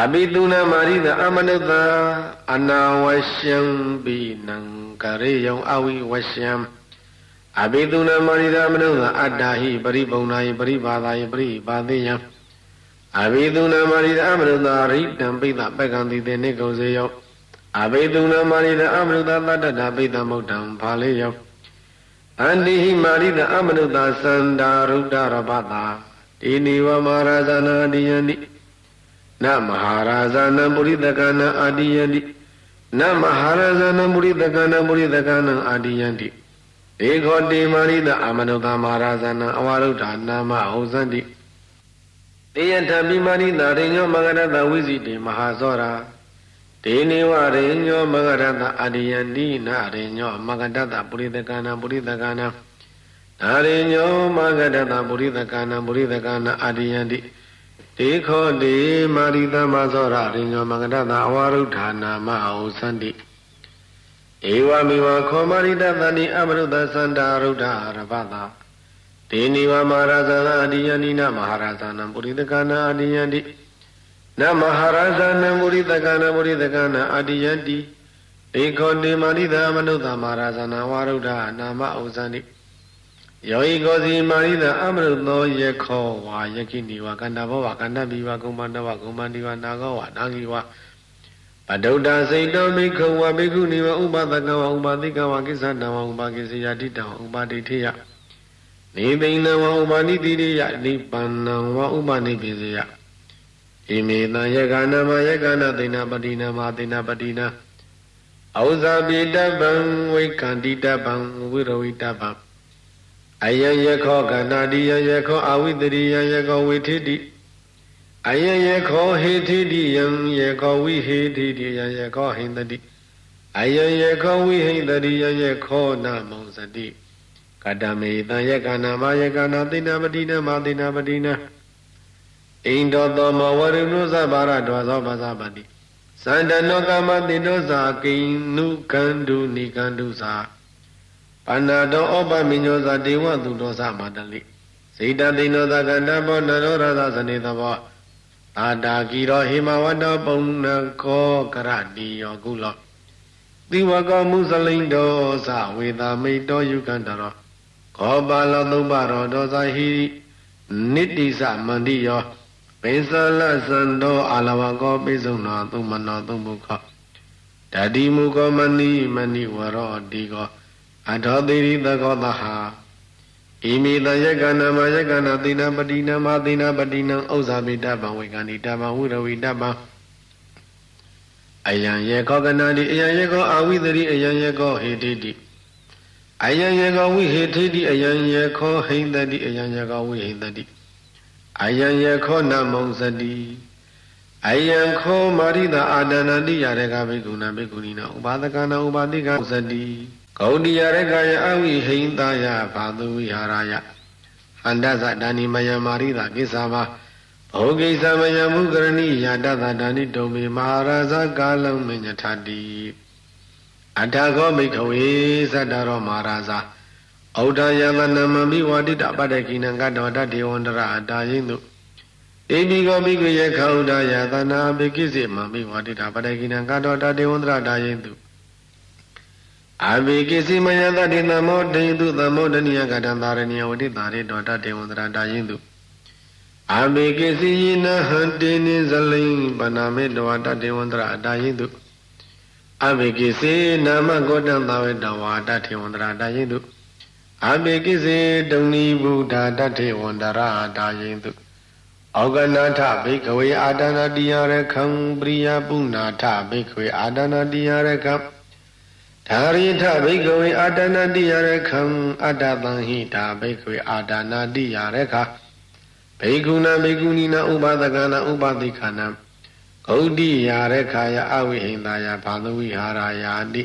အဘိတုနာမာရိတအမနုသအနာဝရှံပိနံကရေယံအဝိဝရှံအဘိတုနာမာရိတအမနုသအတ္တဟိပရိပုံနာယပရိပါဒာယပရိပါသေယအဘိတုနာမာရိတအမနုသရိတံပိသပက္ကံတိတေနေကုံစေယောအဘိတုနာမာရိတအမနုသတတ္တတာပိသမုတ်တံဘာလေယောအန္တိဟိမာရိတအမနုသသန္တာရုဒ္ဒရပတာတိနိဝမဟာရဇနာတိယန္တိ နမဟာရာဇာနံပုရိသကနံအာတိယတိနမဟာရဇနပုရိသကနပုရိသကနအာတိယံတိဒေခောတေမာရိတအာမနုတမဟာရဇနအဝရုဒ္ဓနာမဟောဇန္တိတေယထပိမာရိတရိညောမဂရတဝိဇိတေမဟာဇောရာဒေနေဝရိညောမဂရတအာတိယံတိနာရိညောမဂရတပုရိသကနပုရိသကနနာရိညောမဂရတပုရိသကနပုရိသကနအာတိယံတိ တေခောတေမာရိသမသောရရိညောမင်္ဂတတအဝရုဌာနာမဟုသန္တိဧဝမိဝခောမာရိတတဏိအမရုတသန္တာရုဒ္ဓရပတာဒေနိဝမဟာရဇနာအတိယနိနမဟာရဇနံပုရိသကနာအတိယန္တိနမဟာရဇနံပုရိသကနာပုရိသကနာအတိယန္တိဧခောတေမာရိသမနုဿမဟာရဇနာဝရုဒ္ဓနာမဟုသန္တိ ယောဤကောစီမာရိတအမရုသောယေခောဝါယခိနိဝကန္တဘောဝကန္တပိဝကုမ္မန္တဝကုမ္မန္တိဝနာဂောဝနာဂိဝပဒုဒ္ဒစိတ်တောမိခဝဘိက္ခုနိဝဥပဒကဝဥပတိကဝကိစ္ဆတဝဥပကိစ္စယတိတဝဥပတိထေယနေသိဏဝဥပနိတိရိယနိပန္နဝဥပနိပိစေယဣမေတံယကနာမယကနာသိဏပတိနာမသိဏပတိနာဩဇာပိတဗံဝိကန္တိတဗံဝိရဝိတဗံ အယယခောကနာတိယယခောအဝိတရိယယခောဝိထိတိအယယခောဟေထိတိယံယခောဝိဟေထိတိယယခောဟိန္တတိအယယခောဝိဟိန္တရိယယခောနမောစတိကတမေတံယကနာမယကနာသိနာပတိနမသိနာပတိနာဣန္ဒောသောမဝရုဏုသဘာရဒွါသောပါသပါတိသန္တနောကမတိတောသာကိနုကန္တုနိကန္တုသာ ပါဏာတောဩပမိညောဇာဒေဝသူတော်သမာတလိစေတသိဏောသကန္တဘောနရောရသဇနေသဘောအာတာကီရောဟိမဝတ္တပုံနကောကရတိယောကုလောသီဝကောမုစလိန်တောသဝေတာမိတောယုကန္တရောခောပါလောသုံးပါရောဒောဇဟိနိတိသမန္တိယောပိစလသံတောအာလဝကောပိစုံနောသုံးမနောသုံးဘုခောတတိမူကောမဏိမဏိဝရောတိကော အထောတိရိသကောသဟာဣမိတယကနာမယကနာတိနာပတိနာမတိနာပတိနံဥစ္စာပိတပံဝေကဏိတပံဝိရဝိတပံအယံယေခောကနာတိအယံယေခောအာဝိသရိအယံယေခောဟေတိတိအယံယေခောဝိဟေတိတိအယံယေခောဟိန္တတိအယံယေခောဝိဟိန္တတိအယံယေခောနမုံစတိအယံခောမာရိတာအာဒနာတိယရကဘိက္ခုနာဘိက္ခုနီနာဥပါဒကနာဥပါတိကစတိ ဂௌတိယရကယအဝိဟိန္တာယဘာသူဝိဟာရယဟန္တသဒါနိမယမာရိတာကိစ္ဆာဘာဘောဂိသမယမုကရဏိယာတသဒါနိတုံမေမဟာရာဇကာလံမညထတိအထာခောမိခဝေသတ္တရောမဟာရာဇဩဒယသနမမိဝတိတပတ္တကိနံကတောတတေဝန္တရအတာယိနုဣတိကောမိကယေခௌဒယသနာဘိကိစေမမိဝတိတပတ္တကိနံကတောတတေဝန္တရတာယိနု အဘိကိစီမယတတိသမောဒိတုသမောဒနိယကတံသာရဏိယဝတိတာရေတောတတေဝန္တရာတာယိတုအဘိကိစီယနဟံတေနိဇလိံပနာမေတဝတတေဝန္တရာတာယိတုအဘိကိစေနာမကောတံသာဝေတဝါတတေဝန္တရာတာယိတုအဘိကိစေတုန်နိဗုဒ္ဓတတေဝန္တရာတာယိတုဩကနာထဘိကဝေအာဒနာတိယရခံပရိယပုဏ္ဏထဘိကဝေအာဒနာတိယရခံ ဒါရိထဘိကဝေအာတနာတိယရခံအတ္တသံဟိတာဘိကဝေအာတနာတိယရခဘိကုဏဘိကုဏီနာဥပဒကနာဥပတိခဏံဂௌတိယရခာယအဝိဟိန္တာယဘာသဝိဟာရာယာတိ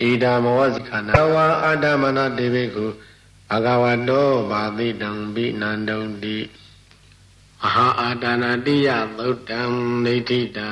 ဣဒာမောဇခဏဝါအာတမနာတေဘိကုဘဂဝတောဘာတိတံဘိနန္တုံတိအဟာအာတနာတိယသုတ်တံနေဋ္ဌိတံ